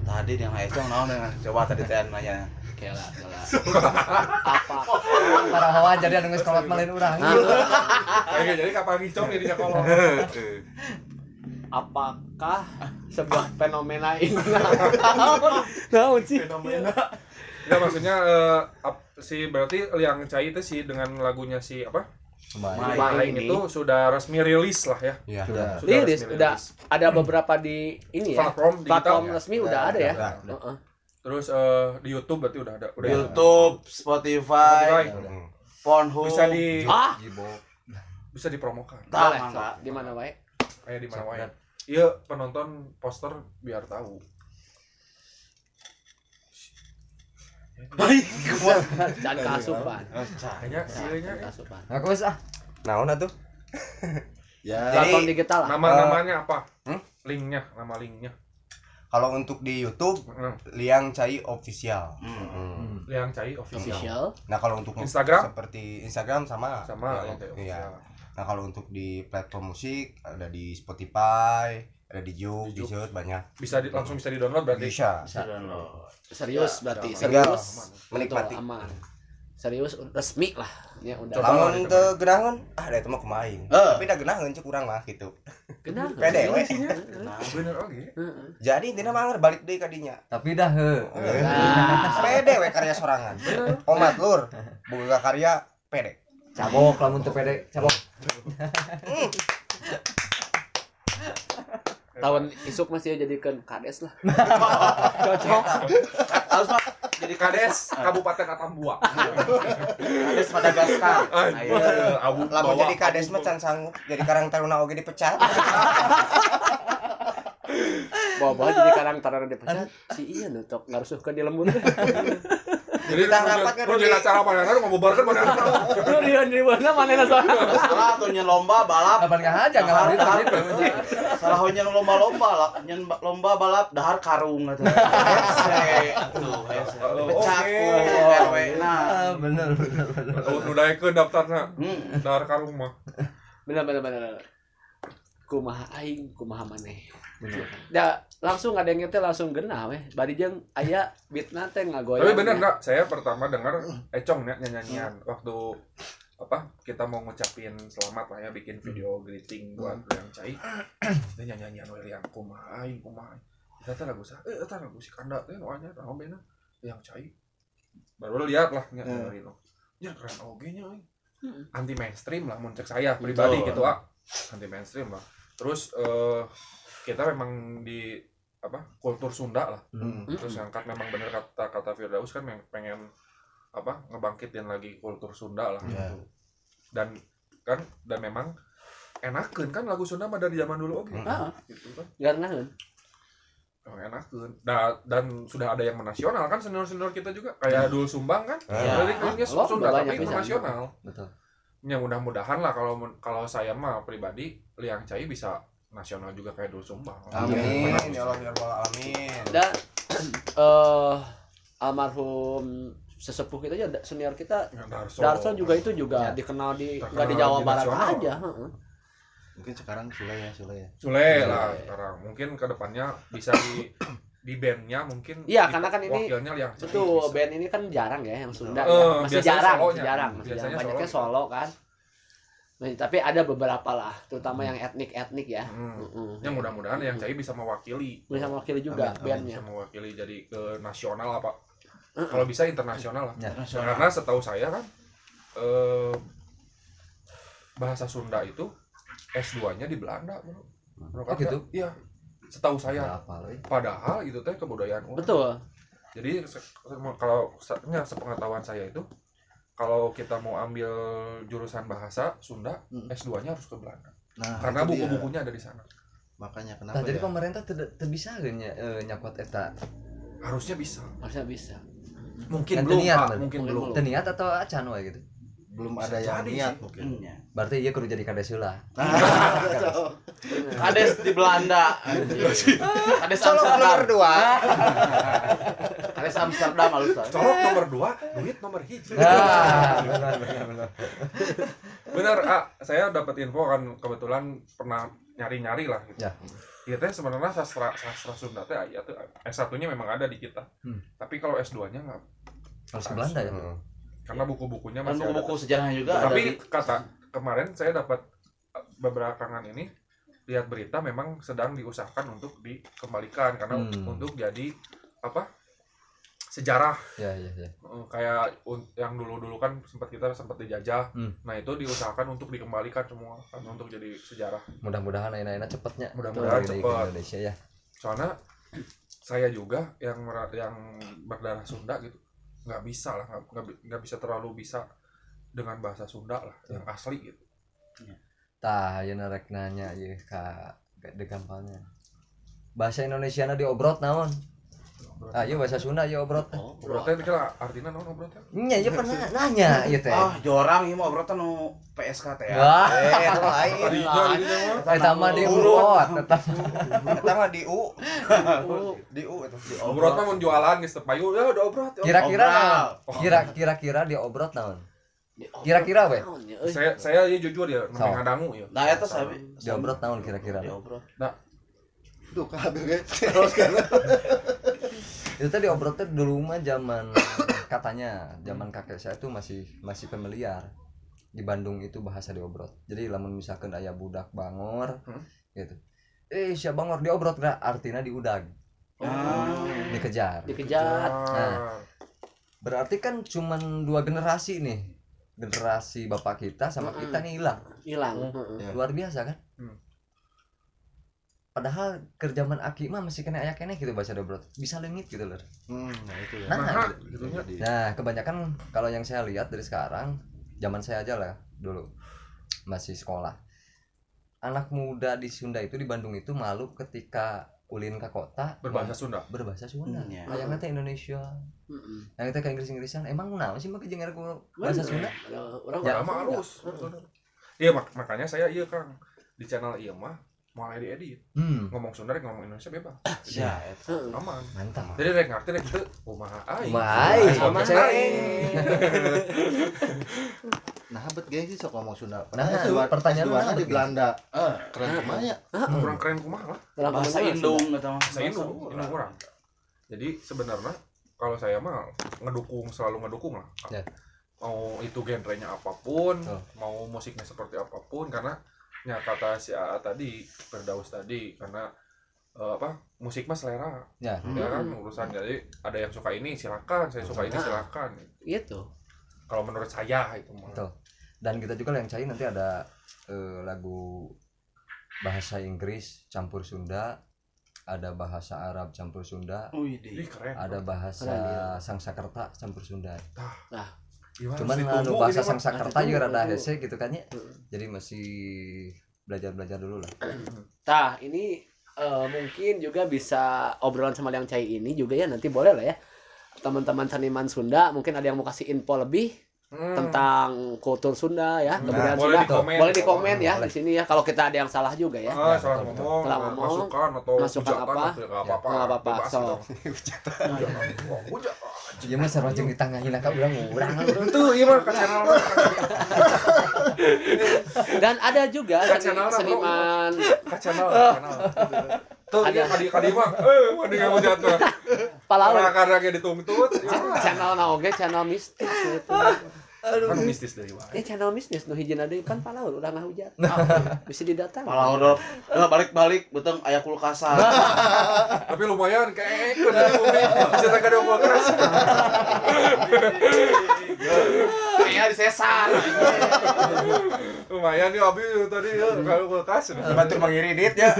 Tadi yang itu yang naon yang coba tadi teh nanya. kela kela apa? Para hawa jadi anu geus kolot malin urang. Nah, jadi kapan ngicong ini dia kalau apakah sebuah fenomena ini? Naon sih? Enggak maksudnya eh, ap- si berarti Liang Cai itu sih dengan lagunya si apa. Main Main ini. itu sudah resmi rilis lah ya ya Sudah. sudah Liris, resmi udah rilis. ada beberapa di ini ya platform digital platform ya? resmi udah ada ya udah, udah. Heeh. Terus eh, di YouTube berarti udah ada. Udah ya? YouTube, Spotify, Spotify. Hmm. Pornhub. Bisa di Ah, bisa dipromokan. Tah, boleh. mangga. sok. Di mana wae? Kayak di mana wae. Iya, penonton poster biar tahu. Baik. Jangan kasupan. Kayaknya iya kasupan. aku wes ah Naon atuh? Ya, Jadi- digital lah. nama-namanya apa? Hmm? Linknya, nama linknya. Kalau untuk di YouTube Hmm. Liang Cai Official. Hmm. Hmm. Liang Cai official. Official. Nah kalau untuk Instagram? seperti Instagram sama Sama Ya, Liang Cai iya. Nah kalau untuk di platform musik ada di Spotify, ada di Juk, Di di banyak. Bisa di, langsung bisa di-download berarti. Bisa. Serius berarti. aman. Serius. Menikmati. Aman. Serius resmi lah. Ya udah. Lamun teu genaheun, ah da itu mah kumain. Eh. Tapi da genaheun cek urang mah gitu. Kenal. Pede we. Nah, Bener oke. Heeh. Jadi intinya mah balik deui ka dinya. tapi dah he Nah, (laughs) Pede we karya sorangan. Omat lur, boga karya pede. cabok lamun teu pede cabok tahun isuk masih jadikan kades lah. (laughs) harus mah Jadi Kades Kabupaten Atambua. Kades Madagaskar. Ayo, abu bawa jadi kades mah can sanggup. Jadi karang taruna oge dipecat. Bawa-bawa jadi karang tarana dipecat. Si iya nutup ngarusuhkeun di lembur. (laughs) Jadi Kita rapat kan lu di- acara mana lu ngobrolkan mana? Lu di di mana manehna soalnya. Salah tuh nyen lomba balap. kapan nggak aja Dahar, itu dahar. Salah nyen lomba-lomba lah, nyen ba- lomba balap dahar karung gitu. Oh, Pecah wewe nah. Ah, bener bener bener Oh, udah ke daftarnya. Hmm. Dahar karung mah. Bener bener bener. Kumaha aing, kumaha maneh. Ya langsung ada yang nyetel langsung genah weh. Bari jeung aya beatna teh ngagoyang. Tapi bener enggak? Saya pertama dengar Econg ya nyanyian waktu apa kita mau ngucapin selamat lah ya bikin video greeting buat yang cai dia nyanyian yang kumaha aing kumaha. Eta teh lagu sa eh eta lagu si kanda teh nu anya bena yang cai baru lihat lah nya Hmm. lo ya keren oge nya Hmm. anti mainstream lah mun cek saya pribadi Betul. gitu ah anti mainstream lah terus eh, kita memang di apa kultur Sunda lah. Hmm. terus ngangkat memang bener kata kata Firdaus kan yang pengen apa ngebangkitin lagi kultur Sunda lah Ya. dan kan dan memang enakan kan lagu Sunda mah dari zaman dulu oke. Ah, gitu kan. Garnaheun. oh, enakan. Da, dan sudah ada yang menasional kan senior senior kita juga. Kayak Dul Sumbang kan Ya. liriknya Oh, Sunda tapi pisan. nasional betul. Ya mudah-mudahan lah kalau kalau saya mah pribadi Liang Cai bisa nasional juga kayak Dul Sumbang Amin. Ya Allah ya Rabbal alamin. Dan (clears throat) eh almarhum sesepuh kita aja senior kita Ya, Darso, Darso juga itu juga Ya. dikenal di nggak di Jawa di Barat nasional. aja. heeh. Mungkin sekarang Sule ya, Sule ya. Sule lah sekarang mungkin ke depannya bisa di di bandnya mungkin Iya, di- karena kan ini- Cai Betul, bisa. band ini kan jarang ya yang Sunda Eh, ya. Masih biasanya jarang, masih jarang, masih Biasanya jarang. Banyaknya solo. solo kan. Tapi ada beberapa lah, terutama yang etnik-etnik ya. Hmm. Heeh. Ya mudah-mudahan yang Cai bisa mewakili bisa mewakili juga Amin, amin. bandnya. bisa mewakili jadi ke nasional apa Heeh. kalau bisa internasional lah Ya. karena setahu saya kan eh, bahasa Sunda itu S2 nya di Belanda bro. Bro, Oh, gitu? iya setahu saya padahal itu teh kebudayaan orang. Betul. jadi kalau sepengetahuan saya itu kalau kita mau ambil jurusan bahasa Sunda Hmm. S2 nya harus ke Belanda Nah, karena buku-bukunya ada di sana Makanya kenapa nah jadi ya? pemerintah tidak bisa kan ya eh, nyakot eta harusnya bisa Harusnya bisa. mungkin Kan belum niat, berarti. mungkin Mungkin belum belum. teniat atau acan wae gitu belum Bisa ada yang jadi niat mungkin. Hmm, ya. berarti iya kudu jadi kades heula (laughs) (laughs) Kades di Belanda. Kades nomor Amsterdam. dua. (laughs) Kades Amsterdam halus lah. colok nomor dua duit nomor hiji nah benar benar benar bener ah saya dapat info kan kebetulan pernah nyari-nyari lah gitu Ya. Iya teh sebenarnya sastra sastra Sunda teh aya tuh S1 nya memang ada di kita Hmm. tapi kalau S2 nya nggak harus ke Belanda ya Hmm. Karena buku-bukunya masih ada buku-buku sejarahnya juga ada tapi di kata kemarin saya dapat eh, beberapa kangen ini lihat berita memang sedang diusahakan untuk dikembalikan. Karena Hmm. untuk jadi apa sejarah. Ya ya ya. Eh, kayak yang dulu-dulu kan sempat kita sempat dijajah. Hmm. nah itu diusahakan untuk dikembalikan semua kan untuk jadi sejarah. Mudah-mudahan aina-aina cepetnya. Mudah-mudahan cepet. Indonesia ya. Soalnya saya juga yang yang berdarah Sunda gitu nggak bisa lah nggak- nggak bi- nggak bisa terlalu bisa dengan bahasa Sunda lah yang asli gitu. Tah ya rek nanya ya kak. Gampangnya. Bahasa Indonesia na diobrot naon ah iya bahasa Sunda ya obrot. Teh Oh, Obrotnya itu kira artinya naon obrotnya? Nya ya pernah nanya ieu teh. Ah jorang ieu mah obrotan nu PSK teh ya (laughs) Eh, lain. gitu eta mah diurut eta Eta mah. Di U, Oh, (laughs) di U. Itu. obrot. Mah mau jualan geus teu payu ya udah obrot ya. kira-kira naon? Kira kira-kira diobrot naon? Di- Kira-kira, we? naon ya, saya saya ya jujur ya. Nemeng ngadangu ya. Nah eta sabi diobrot naon kira-kira diobrot Duh, kabeh ge. Terus kan. (laughs) itu tadi obrotnya dulu mah zaman (coughs) katanya zaman kakek saya tuh masih masih familiar di Bandung itu bahasa diobrot jadi lamun misalkan aya budak bangor Hmm. gitu eh siapa bangor diobrot gak artinya diudag Ah. dikejar dikejar Nah. berarti kan cuman dua generasi nih generasi bapak kita sama Mm-mm. kita nih hilang hilang Ya. heeh. luar biasa kan Hmm. Padahal kerjaman aki mah masih kena ayak kene gitu bahasa diobrot bisa lengit gitu loh Hmm, nah itu ya. Nah, Nah, gitu gitu. Nah, kebanyakan kalau yang saya lihat dari sekarang, zaman saya aja lah dulu masih sekolah. Anak muda di Sunda itu di Bandung itu malu ketika ulin ke kota berbahasa Sunda berbahasa Sunda. Hmm, ya. Kayak nanti Indonesia, Heeh. yang kita kayak Inggris-Inggrisan, emang kenapa sih make jeung bahasa Sunda? Ada orang Ya, Sunda. halus iya mak makanya saya iya kang di channel iya mah mulai diedit Hmm, ngomong Sunda rek ngomong Indonesia bebas ya aman mantap. jadi rek ngerti rek itu kumaha aing Mai, Aing sama aing. Nah, bet ge sih sok ngomong Sunda. Nah, S2 pertanyaan S2 -nya mana, di? Belanda. Eh, Keren kumanya. kurang keren kumaha bahasa Indung eta mah saya indung indung orang jadi sebenarnya kalau saya mah ngedukung selalu ngedukung lah Ya. mau itu genrenya apa pun Oh. mau musiknya seperti apa pun karena ya kata si AA tadi Firdaus tadi karena eh, apa musik mah selera Ya. ya kan urusan jadi ada yang suka ini silakan saya suka ini Ah. silakan gitu kalau menurut saya itu mah Betul. Dan kita juga yang cari nanti ada eh, lagu bahasa Inggris campur Sunda, ada bahasa Arab campur Sunda, Wih, Ih, keren ada bahasa. Sangsakerta campur Sunda. Gimana Cuman sih, anu tunggu bahasa. Sangsakerta Nah, juga rada hese gitu kan ya. Heeh. Jadi masih belajar-belajar dulu lah. (clears throat) Nah, ini eh, mungkin juga bisa obrolan sama yang Cai ini juga ya nanti boleh lah ya. Teman-teman seniman Sunda mungkin ada yang mau kasih info lebih Hmm. tentang kultur Sunda ya, kebudayaan boleh Sunda. di komen. boleh di komen ya Boleh. di sini ya kalau kita ada yang salah juga ya. Ah, Ya, salah ngomong, Salah ngomong, masukan atau masukan apa? nggak apa-apa. So. (laughs) Iya mah sarwa jeung ditangahin ka urang urang. Iya mah ke channel mah. Dan ada juga channel seniman Ke channel, channel. Tuh, Ada. iya kadi kadi mah. Eh, mending kamu jatuh. palaut Karena kayak dituntut. channel naoge channel mistis gitu. Kan mistis dari wae. Eh channel mistis nu hijina deui kan palaut udah ngahujat. (laughs) Bisa didatang. Kalau udah balik-balik beteng aya kulkasan. (laughs) Tapi lumayan kayak ikut dari bumi. Bisa tak ada omong keras. (laughs) Kayaknya disesar. Lumayan nih abi tadi ya kalau kulkas. Bantu mengiridit ya.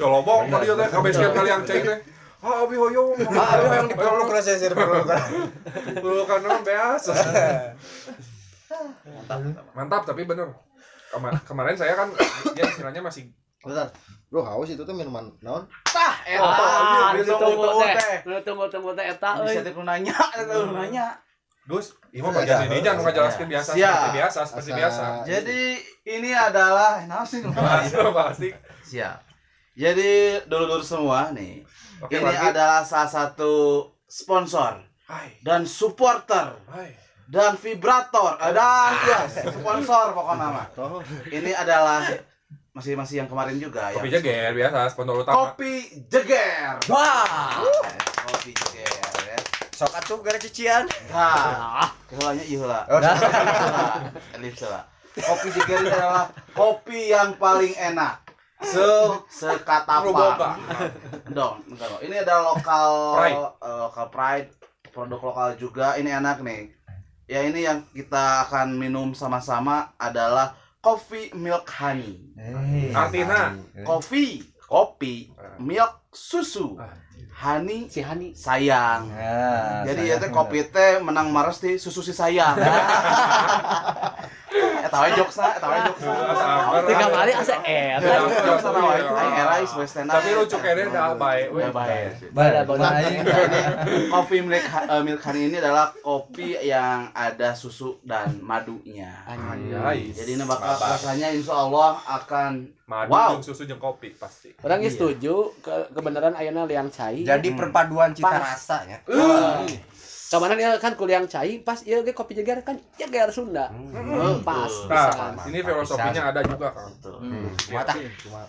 Jolobong tadi ya kabeh sekian kali yang cai teh. Ah abi hoyong. Ah, aduh yang dipeluk lah saya dipeluk. Pelukan mah biasa. Mantap tapi bener. Kema- kemarin saya kan ya istilahnya masih Bentar. Bro, haus itu tuh minuman naon? Tah, eta. Ah, Bisa ditunggu tunggu teh. tunggu tunggu teh eta euy. Bisa teh nu nanya, eta nu nanya. Dus, Ima bagian ini jangan ngejelaskan biasa Siap. seperti biasa, seperti Asa- biasa. Jadi ini adalah nah sih Pasti, pasti. Siap. Jadi dulur-dulur semua nih. Oke, ini lagi. adalah salah satu sponsor Hai, dan supporter hai. dan vibrator Eh, dan ya sponsor pokoknya mah. Toh. Ini adalah masih masih yang kemarin juga Kopi ya. jeger biasa, sponsor utama. Kopi Jeger. Wah. Kopi Jeger ya. Sok atuh gara cician. Nah, keulanya ieu heula. Oh, Elif salah. Kopi Jeger ini adalah kopi yang paling enak. Se sekata Proboga. Dong, bentar dong. Ini ada lokal Pride. eh, lokal pride, produk lokal juga. Ini enak nih. Ya ini yang kita akan minum sama-sama adalah coffee milk honey. Eh, Artina. Kopi, kopi, milk susu. Ah. Hani Si Hani. sayang. Nah, Jadi ya teh kopi teh menang maras di susu si sayang. Eta we jokesna, eta we jokesna. Sabar. Tiga kali asa er. Ya, Jokesna ya, we. ya. Aing era is we stand up. Tapi lucu kayaknya dah baik. Ya baik. Baik, Baik. Jadi kopi milik eh, Milk Honey ini adalah kopi yang ada susu dan madunya. Jadi ini bakal rasanya insya Allah akan Madu Wow. jeung susu jeung kopi pasti. Orang Iya. geus setuju ke kebenaran ayana liang cai. Jadi perpaduan cita Pas. rasa ya. Ke mana dia kan kuliah cai pas ieu ge kopi jeger kan jeger Sunda. Hmm, Pas. betul. Nah, pisan. ini filosofinya ada juga kan. Hmm. Mata.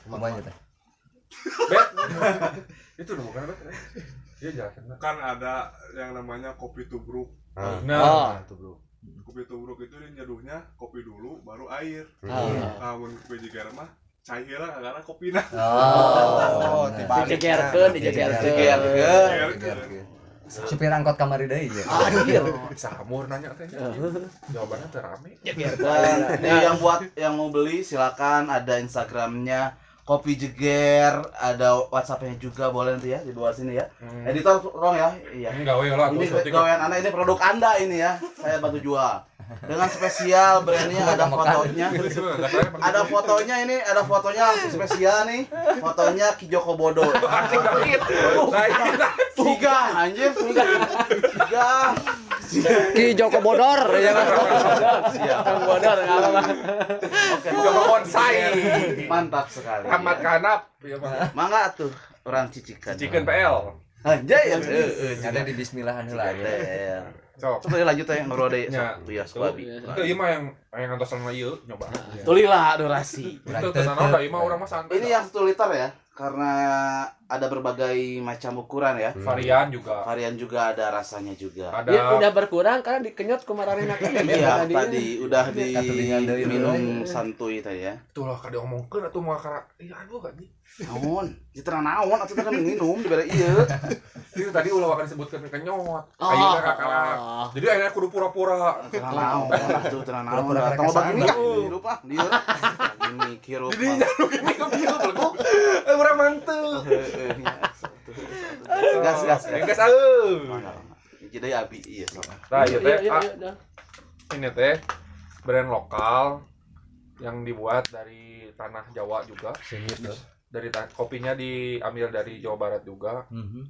Kumanya teh. Bet. (laughs) Itu dong bukan bet. Iya jalan. kan ada yang namanya kopi tubruk Oh. Nah, Itu bro. kopi tubruk itu dia nyeduhnya kopi dulu baru air Oh. namun kopi jigar mah cair lah karena kopi nah Oh, Oh, Dijegerkeun, dijegerkeun. Supir angkot kamari deui ya. Anjir. samur nanya teh. Jawabannya teh rame. Dan nih yang buat yang mau beli silakan ada Instagramnya Kopi Jeger, ada WhatsAppnya juga boleh nanti ya di bawah sini ya. Editor tolong ya. Iya. Enggak we lah Ini gawean Anda ini produk Anda ini ya. Saya bantu jual. Dengan spesial brandnya ada fotonya. Ada fotonya ini, ada fotonya langsung spesial nih. Fotonya Ki Joko Bodo. (laughs) Tiga anjir, tiga. Tiga. Ki Joko Bodor ya kan. Siap. Kang Bodor enggak apa-apa. Oke, Joko bonsai. mantap sekali. Amat kanap. Iya. Mangga tuh orang cicikan. Chicken PL. Anjay ya. Heeh. Ada di bismillahan heula ya. Cigatel. Sok. Coba lanjut ya ngobrol deh. Ya. Tuh ya, suabi. Itu ieu mah yang yang antos sama ieu nyoba. Tulilah durasi. Itu tenan da ieu mah urang mah santai. Ini yang satu liter ya, karena ada berbagai macam ukuran ya. varian juga. Varian juga ada rasanya juga. Ada Dia udah berkurang karena dikenyot kemarin kan. (laughs) Iya, tadi udah Katulingan deui diminum santuy tadi ya. itulah kada omongkeun atuh mah kara. Iya aduh kan. Naon? Itu terang naon atuh kan minum dibere ieu. (laughs) Itu tadi ulah akan disebutkan kenyot. Oh. Ayeuna kakara. Jadi akhirnya kudu pura-pura. Terang naon atuh terang naon. Pura-pura begini sana. kah? Hirup ah, dieu. Begini hirup. Jadi (laughs) jaluk ini ke bieu belum. Eh urang manteu. Gas gas. gas. Gas. Jadi abi iya. Nah, ieu Iya, teh iya, ah, iya, dah. ini teh brand lokal yang dibuat dari tanah Jawa juga. Dari ta- kopinya diambil dari Jawa Barat juga. Mhm.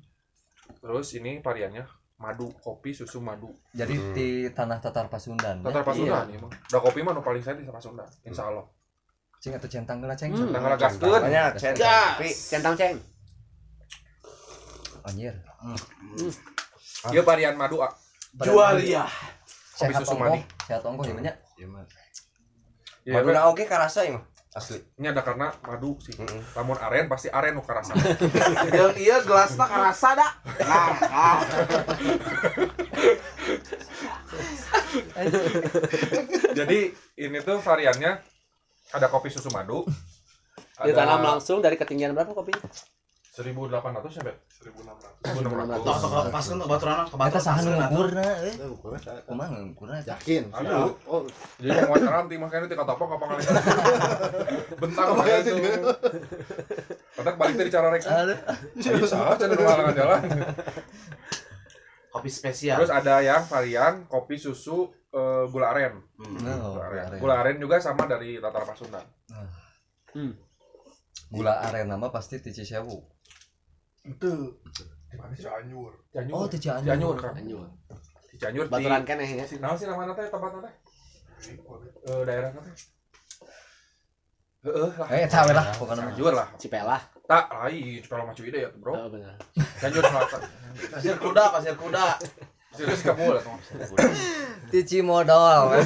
Terus ini variannya madu kopi susu madu. Jadi di tanah Tatar Pasundan. ya. Tatar Pasundan ieu mah. Da kopi mah nu paling saya di Pasundan. Insyaallah. Cing atuh centang geula ceng. Hmm. Tanggal gaskeun. Banyak cen. Gas. Tapi Centang ceng. Anjir. Ieu varian madu ah. Jualia. Kopi Sehat susu ongkoh. mani. Sehat ongkoh ya banyak. Iya mah. Iya, maduna oge karasa ya mah. Asli. ini ada karena madu sih. Heeh. Lamun aren pasti aren nu karasa. (laughs) Yang iya gelasna karasa dah. Nah, ah. (laughs) Jadi ini tuh variannya ada kopi susu madu. Ditanam langsung dari ketinggian berapa kopinya? 1800 sampai 1600 1600. Tos tos pas kan baturan ke Eta baturan. saha nu ngukurna saya. Kumaha ngukurna? Yakin. Aduh. Oh, Jadi mau ranting makanya tika topok apa kali. Bentang makanya itu. Kadang balik dari cara rek. Bisa aja di halangan jalan. Kopi spesial. Terus ada yang varian kopi susu eh, gula aren. Hmm. Oh, Gula aren. Gula aren juga sama dari Tatar Pasundan. Gula aren nama pasti ti Cisewu. Itu di mana sih? Cianjur Cianjur. Oh, ti Cianjur. Cianjur kan. Anjur. Di Cianjur di Baturan keneh ya. Nah, sih nama teh tempat teh? Eh daerah teh. Heeh lah. Eh, we lah pokona mah. Cianjur lah. Cipelah. Tak lain kalau mah cuy ya tuh, Bro. Oh, benar. Cianjur selatan. (laughs) Pasir kuda, pasir kuda. Serius kamu lah tuh. Ti Cimodol.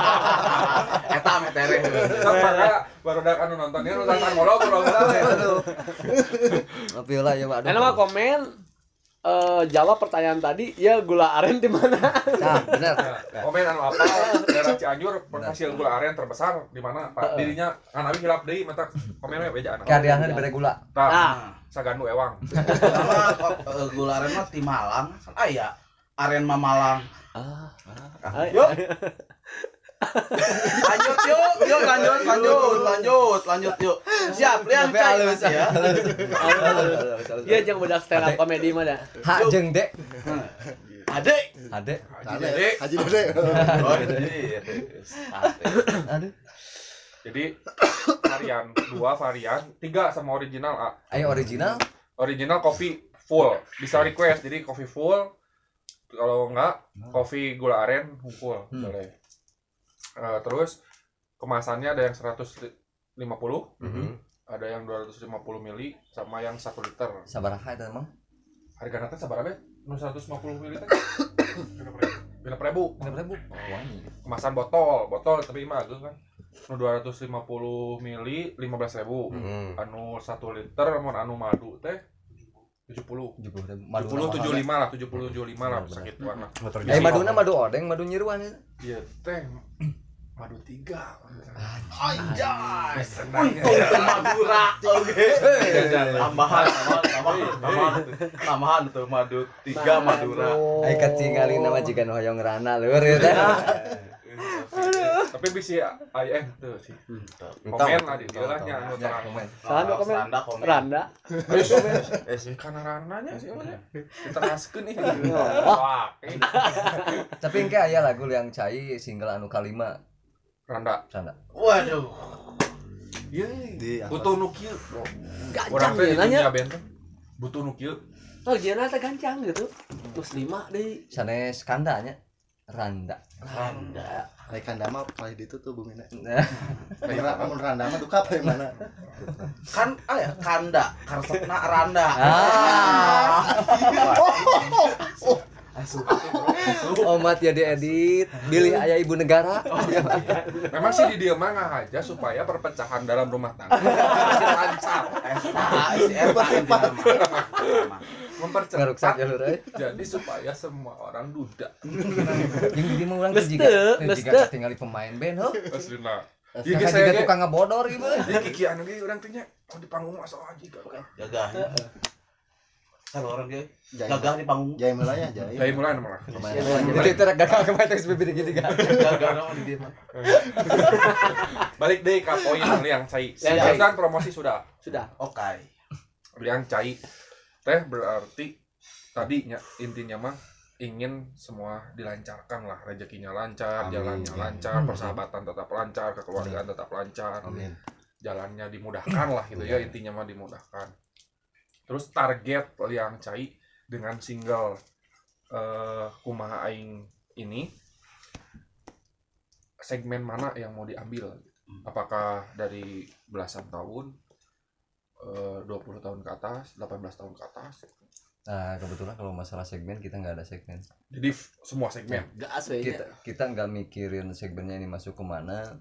(laughs) Eta metere. Sama baru dak anu tentang molo molo Aduh. Tapi lah ya, Pak. Nah, nama komen eh jawab pertanyaan tadi, ya gula aren di mana? Nah, bener. Komen anu apa? Daerah Cianjur penghasil gula aren terbesar di mana? Pak dirinya kan abi hilap deui mata komen we bejaan. Keadiannya diberi gula. Tah, Nah, sagandu ewang. (laughs) Gula aren mah ti Malang. Kan aya aren mah Malang. ah, Yuk. (laughs) lanjut yuk yuk lanjut lanjut lanjut lanjut yuk siap Tapi cai halus. ya Iya jeung budak stand up comedy mah dah. Ha jeung dek. adek Ade. Haji Dede. Haji Dede. oh iya Aduh. Jadi varian dua varian tiga sama original A. Ayo original. Original kopi full bisa request jadi kopi full kalau enggak kopi gula aren full Hmm. boleh. Eh, terus kemasannya ada yang 150 Mhm. ada yang 250 mili sama yang 1 liter Sabaraha eta emang? harga nanti sabar aja nu 150 mili teh Bila ribu Berapa ribu? Wangi. kemasan botol botol tapi mah ageng kan nu 250 mili 15 ribu Mhm. anu 1 liter mun anu madu teh 70 70 ribu. 70 75 lah 70 75 lah Bener, sakituan lah. Motor Eh maduna madu odeng, madu nyiruan ya. iya teh madu tiga. Anjay. Senangnya. Untung Madura oke (laughs) tambahan tambahan tambahan tuh. Madu tiga Madura. Ai katingali nama jika nu hoyong rana leueur ya teh. (laughs) tapi bisa ayah tuh sih. Entah. komen lah di dia lah nya anu Ya, terang komen. Salah komen. Randa komen. Randa. eh sih karena rananya sih? Mana kita raskeun nih wah eh, Tapi engke aya lagu yang cai single anu kalima. Randa. Sana. waduh. Iya. Di butuh nukil. Gancang di nanya. butuh nukil. Oh, jana teh gancang gitu. Terus lima deui. Sanes kandanya. Randa. Randa Naik kandama paling itu tuh bumina. (laughs) Nah, Mun mun randama tuh apa yang mana? kan ah ya kanda karsepna Randa Ah. (laughs) (laughs) Omat ya diedit. Bilih aya ibu negara. memang sih di dia mah aja supaya perpecahan dalam rumah tangga lancar mah. mempercepat jadi supaya semua orang duda Jeung di mah urang Geus teh jiga teu, teh geus jiga teu. tinggal pemain band heuh. Aslina. Iya, Iya, saya juga tukang ngebodor gitu. Ini kiki anu ge urang teh nya oh di panggung sok aja gagah kalau orang dia Jai. gagah di panggung Jai mulai ya, Jai. Dari mulai malah. Itu itu gak kemarin teh SPB gini kan. gagah nama di dia mah (laughs) Balik deh ke poin yang cai. Yang cai. Sekarang promosi sudah. Sudah. oke Yang cai teh berarti tadinya intinya mah ingin semua dilancarkan lah rezekinya lancar, Amin. jalannya lancar, persahabatan tetap lancar, kekeluargaan tetap lancar, Amin. jalannya dimudahkan lah gitu ya intinya mah dimudahkan. Terus target yang cai dengan single eh kumaha aing ini segmen mana yang mau diambil? Apakah dari belasan tahun, eh 20 tahun ke atas, 18 tahun ke atas? Nah, kebetulan kalau masalah segmen kita nggak ada segmen. Jadi f- semua segmen. Gas we Kita kita nggak mikirin segmennya ini masuk ke mana,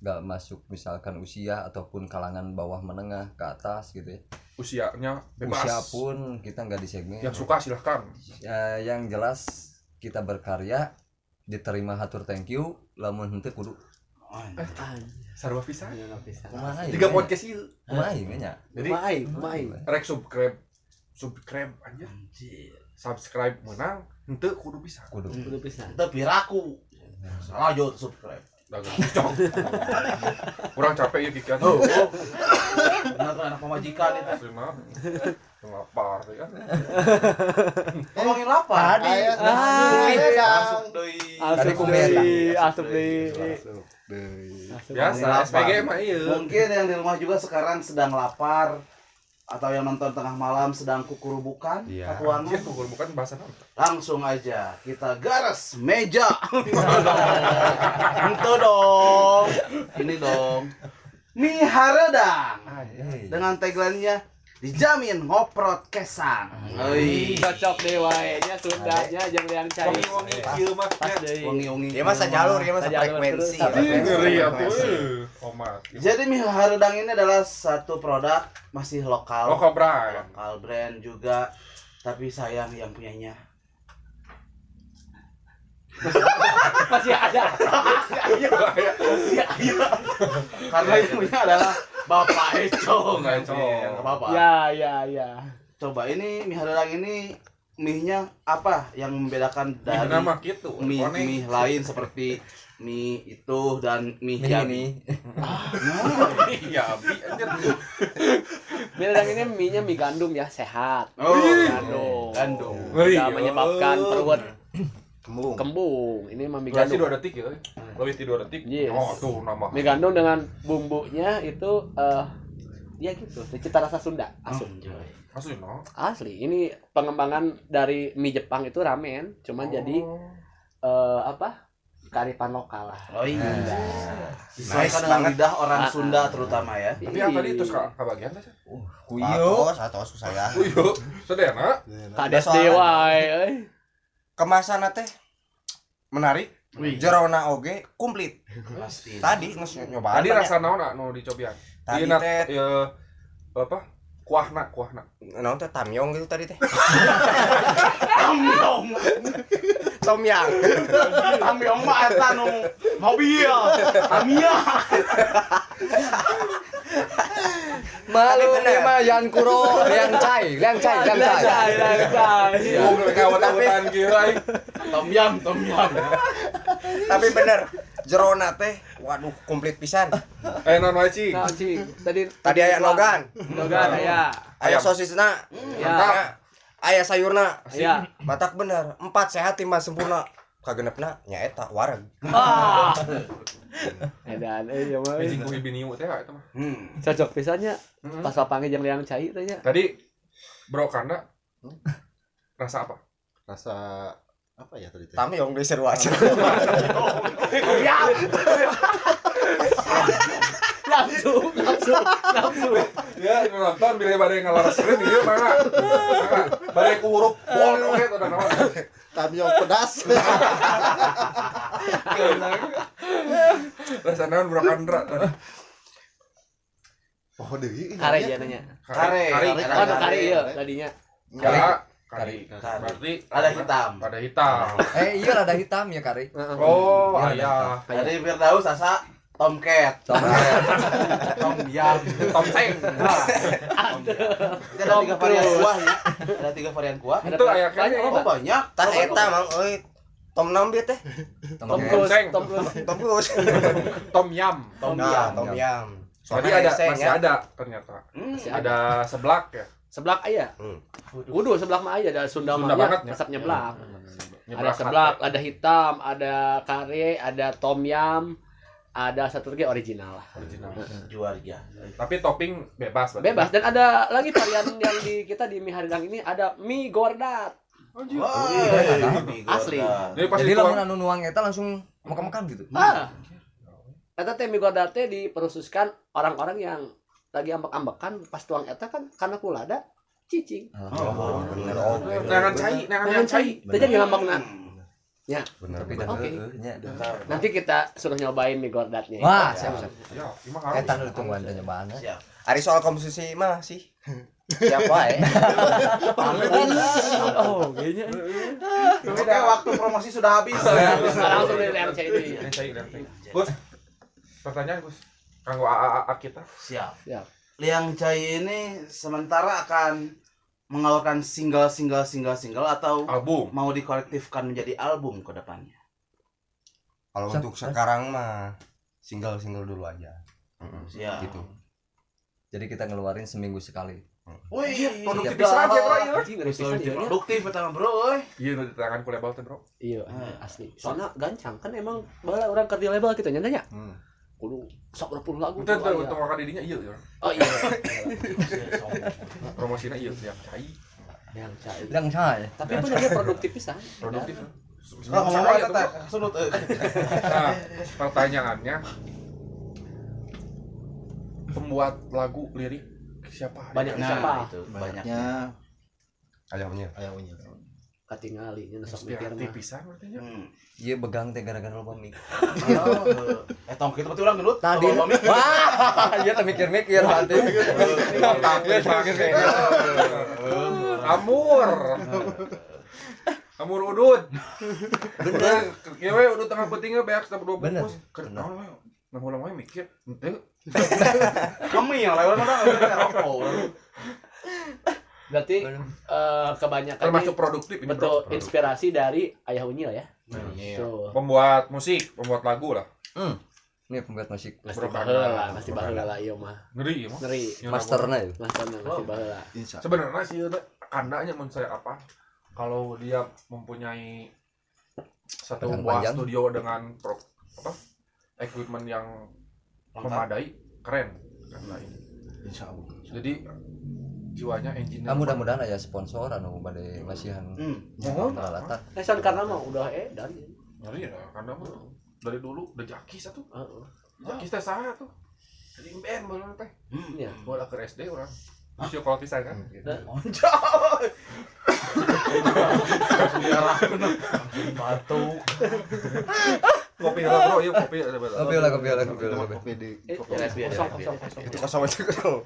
nggak masuk misalkan usia ataupun kalangan bawah menengah ke atas gitu ya. Usianya bebas. Usia pun kita nggak di segmen. Yang suka silahkan. Ya, yang jelas kita berkarya diterima hatur thank you lamun henteu kudu Sarwa pisan. aing Tiga podcast itu. kumaha aing nya Jadi Main, main. rek subscribe subscribe aja. Subscribe menang, henteu kudu bisa. kudu Kudu bisa. itu piraku salah jauh subscribe Dagang. (laughs) Kurang capek ya kikian. oh oh benar tuh anak pemajikan itu Asli mah. Lapar ya. ngomongin lapar Aya Ah, masuk deui Tadi Asup kumeta. deui, asup. Deui. Asup Biasa Lapar. SPG mah iya. mungkin yang di rumah juga sekarang sedang lapar atau yang nonton tengah malam sedang kukurubukan Iya. kekuangan Iya, pukul bukan bahasa apa. langsung aja kita garis meja (laughs) itu dong ini dong mie haredang Hey. dengan tagline-nya dijamin ngoprot kesang Oi. Cocok deh wae nya Sundanya jeung liang cai. Wangi-wangi kieu mah. Pas deui. wangi-wangi Dia masa jalur, dia masa Jalur frekuensi. Ngeri atuh. Omat. jadi mie haredang ini adalah satu produk masih lokal Lokal brand. lokal brand juga tapi sayang yang punyanya Masih ada. (laughs) karena yang punya adalah Bapak Eco nggak Eco. Bapak Ya, ya, ya. coba ini mie haredang ini mie-nya apa yang membedakan dari nama gitu. mie mie lain seperti mie itu dan mie Mie yang ini (laughs) Iya, bi anjir. Beda ini mie-nya mie gandum ya, sehat. Oh, Gandum. gandum. Tidak menyebabkan perut Kembung. kembung. Ini mah mie. 2 detik gitu. Lebih dari 2 detik. Yes. Oh, tuh nama. Mie gandum dengan bumbunya itu eh ya gitu, cita rasa Sunda, asun. Asli no. Asli, ini pengembangan dari mie Jepang itu ramen, cuman jadi Oh. eh apa? Karipan lokal lah. Oh iya. Nice dengan banget. lidah orang Ah, Sunda ah. terutama ya. Tapi yang tadi itu kak kebagian teh. Kuyo, satu saya. Uyuh, sedena. Kades soalnya- dewa. Kemasan teh menarik. Jerona oge komplit. Pasti. Tadi nges nyoba. Tadi rasa naon nu dicobian? Tadi na- teh ya apa? Kuahna, kuahna. naon teh tamyong gitu tadi teh. Tamyong. Tomyang. Tamyong mah eta nu mobil. Tamiya. (laughs) malu nih mah Yan Kuro liang cai liang cai liang cai Oh, ngawat-ngawatan kieu ai. Tomyam, tomyam. Tapi bener, jerona teh waduh komplit pisan. Eh non wae cing. Nah, tadi Tadi aya nogan, Nogan aya. aya Ayam. sosisna, Ya. aya sayurna. Ya. Batak bener, empat sehat lima sempurna. Kagenepna nyaeta wareg. Ah. Edan eh ya mah. Eh, cing kuhi biniu teh eta mah. Hmm. Cocok pisannya Heeh. pas lapange jeung liang cai teh nya. Tadi Bro Kanda rasa apa? Rasa apa ya tadi teh? Tamyong geus seru aja. (laughs) (laughs) (laughs) Langsung, langsung, langsung. Ya, ini nonton bila badai ngalaras keren ieu mangga. Mangga. Badai kurup pol oke tuh. Tamyong pedas. Rasa naon Bro Kanda. Oh, deui. Kare ya nanya. Kare, Kari. kare. Oh, ieu tadinya. Ya, kari. Kari. Berarti Ada hitam. Pada hitam. eh iya rada hitam ya kari Oh, Iya, ayah. Dari Firdaus asa Tomcat. Tomyam. Tom Seng. Ada tiga varian kuah ya. Ada tiga varian kuah. Itu ayah Banyak, Oh banyak. Tah eta mang euy Tom naon bieu teh? Tom Tom Cruise, Seng. Tom Cruise. Tom Cruise. Tom Yam. Tom Nah, (laughs) yam. Tom Yam. Tadi Soalnya ada eseng, masih ya. ada ternyata. Hmm. Ada seblak ya. Seblak aya. Hmm. Wudu seblak mah aya ada Sunda Sunda mah banget, ya. resep nyeblak. Nyeblak Ada seblak, ada hitam, ada kare, ada tom yam, ada satu lagi original lah. Original. Juarga. Tapi topping bebas. berarti. Bebas dan ada lagi varian (laughs) yang di kita di mie haridang ini ada mie gordat. Wah, Asli. Jadi pas jadi itu lamun anu nuang eta langsung makan-makan gitu Ah. Eta teh mie gordat teh diperususkan orang-orang yang lagi ambek-ambekan pas tuang eta kan karena kulada cicing. Oh, bener oge. Nangan cai, nangan Jangan yang bener. dah Oke. heueuh nya Nanti kita suruh nyobain mie gordatnya. wah siap siap Ya, emang harus. eta nu ditungguan teh nyobaan Siap. Ari soal komposisi mah sih. (laughs) Siapa ya? Oh, kayaknya. Oke, waktu promosi sudah habis. Sekarang langsung dari yang cai ini. Yang cai, yang cai. Gus, pertanyaan Gus. Kanggo AA kita. Siap. Siap. Liang Cai ini sementara akan mengeluarkan single single single single atau Album. mau dikolektifkan menjadi album ke depannya. Kalau untuk sekarang mah single-single dulu aja. Siap. Gitu. jadi kita ngeluarin seminggu sekali Wih, produktif iya, pisan ya, Bro, ya. Anjing, ngeri pisan Produktif, produktif pertama bro. Iya, nu di tangan ku label teh, Bro. Iya, asli. Soalnya gancang kan emang bala orang kerja label gitu nya nya. Hmm. Kudu sok 20 lagu. Itu tuh aya. untuk kakak didinya iya, ya. Oh iya. Promosinya iya, yang cai. Yang cai. bilang cai Tapi bener dia produktif pisan. Produktif. Oh, ngomong ya, sunut euy. Bro. Nah, pertanyaannya pembuat lagu lirik siapa? Banyak Nah, siapa? Banyaknya Ayamnya. ayam unyil. Sok mikir Inspiratif mah. pisan berarti. Hmm. iya begang teh gara-gara loba mik (laughs) eh tong kita berarti urang gendut. tadi wah (laughs) iya teh mikir-mikir nanti Iya, Amur. Amur udud. Bener. Ya we udud tengah pentingnya beak berdua Bener. bungkus. Nah, mulai mulai mikir. Ente Kami yang lewat mana rokok. (laughs) Berarti eh, kebanyakan termasuk produktif ini betul bro. inspirasi dari Ayah Unyil ya. Iya. Tuh. pembuat musik pembuat lagu lah ini pembuat musik Pasti baheula, karena- pasti baheula lah ieu mah. ngeri ya mah Ngeri. Yang masternya itu Masterna pasti baheula. sebenarnya sih kandanya menurut saya apa kalau dia mempunyai satu buah panjang. studio dengan pro, apa equipment yang memadai keren kan lain insya Allah jadi jiwanya engine ah mudah-mudahan aya sponsor anu bade ngasihan Hmm. peralatan Eh san karena mah udah edan. ngeri ya karena mah dari dulu udah jaki satu Heeh. jaki teh saha tuh jadi band baru teh Iya. bola ke SD orang Musio kalau bisa kan gitu. Anjay. Batuk. kopi lah bro yuk kopi kopi lah kopi lah kopi lah kopi kopi di Eh, kosong, kosong, kosong. itu kosong aja kosong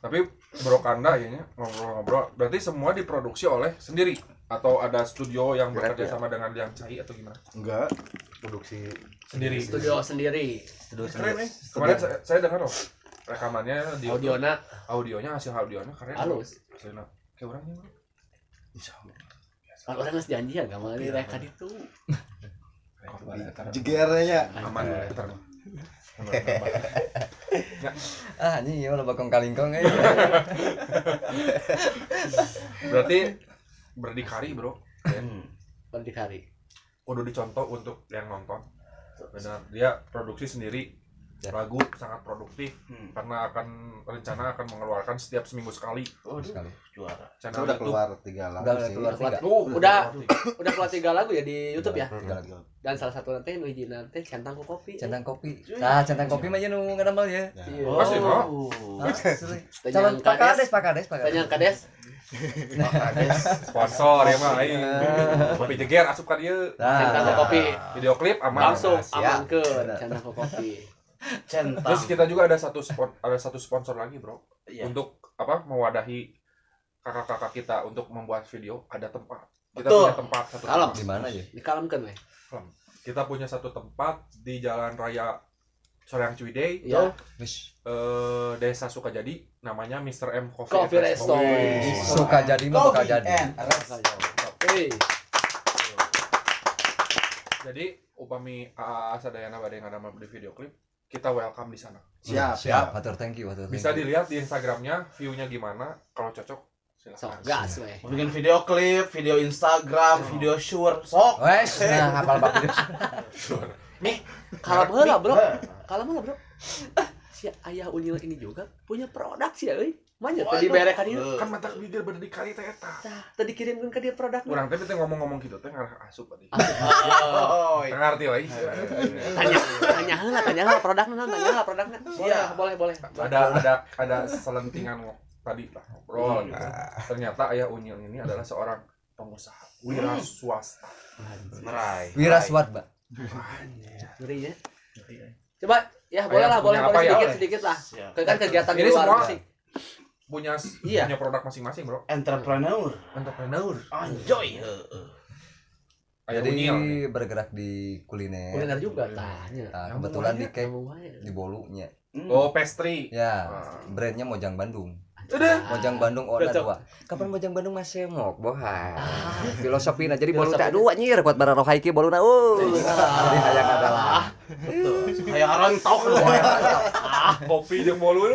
tapi bro kanda ya ngobrol-ngobrol. Berarti semua diproduksi oleh sendiri? Atau ada studio yang bekerja sama dengan yang cai atau gimana? Enggak produksi sendiri. Studio sendiri. keren nih. Kemarin saya, saya dengar loh rekamannya di Audiona audionya hasil audionya keren. Halus. Aslinya. kayak orangnya bro. Insya Allah. Kalau orang geus janji ya gak mau reka itu. jegernya. Aman ya. Ah ini ya lo bakong kalingkong eh berarti berdikari bro. Berdikari. kudu dicontoh untuk yang nonton. Benar. Dia produksi sendiri Ya. lagu sangat produktif Hmm. karena akan rencana akan mengeluarkan setiap seminggu sekali sekali Juara. channel udah YouTube. keluar tiga lagu Udah sih keluar tiga. Oh, Udah (coughs) udah keluar tiga lagu ya di YouTube ya. Tiga lagi. Dan salah satu nanti nu hiji nanti centang kopi. centang kopi nah centang kopi mah nu ngadambel ya Iya. Pasti, no? Asli. Tanyang calon pak kades. kades pak kades sponsor ya mah aing kopi jeger asup ka dieu Centang ku kopi. video klip aman Langsung siap. amankeun centang kopi. Centang. terus kita juga ada satu spon ada satu sponsor lagi bro Iya. untuk apa mewadahi kakak-kakak kita untuk membuat video ada tempat kita Betul. punya tempat satu Kalem. tempat. di mana ya Dikalemkeun we. kita punya satu tempat di Jalan Raya Soreang Ciwidey Ya. wis eh, Desa Sukajadi namanya Mr. M Coffee, Coffee Resto. Wih. suka jadi mah Coffee jadi upami AA Sadayana badai ngadamel di video klip, kita welcome di sana. Siap, siap hatur thank you hatur thank Bisa you. dilihat di Instagramnya, view-nya gimana. Kalau cocok, sok silakan. gas we. Mau bikin video klip, video Instagram, video sure, sok. wes (laughs) nah hafal bab video Kalau heula, Bro. (laughs) Kalau heula, Bro. Si Ayah Unil ini juga punya produk sih euy. Manya tadi bere ka dieu. Kan mata bibir berdikari teh eta. Tah, tadi dikirimkeun ka dia produk. Urang teh teh ngomong-ngomong gitu teh ngarah asup tadi. (laughs) Oh, ngarti we. Tanya, tanya heula, tanya heula produkna naon, tanya heula produkna. Boleh, boleh, boleh. Ada ada ada selentingan tadi lah ngobrol gitu. Ternyata Ayah Unyil ini adalah seorang pengusaha wira swasta. Merai. wira mbak Ngeri ya. Coba ya boleh lah, boleh, boleh ya? sedikit sedikit lah. Kan kegiatan di Ini luar musik. Punya Iya. punya produk masing-masing, Bro. Entrepreneur. Entrepreneur. Anjoy. heeh. Ayah jadi Unyil. bergerak di kuliner Kuliner juga tanya. nah, kebetulan di cake di bolunya Oh, pastry. ya Ah. brandnya Mojang Bandung Udah. Mojang Bandung Oda Cocok. dua kapan Mojang Bandung masih semok boha filosofi nah jadi bolu tak dua nyir kuat barang rohaiki bolu na uh jadi hayang adalah Kayak orang tahu kan. Kopi jeung bolu.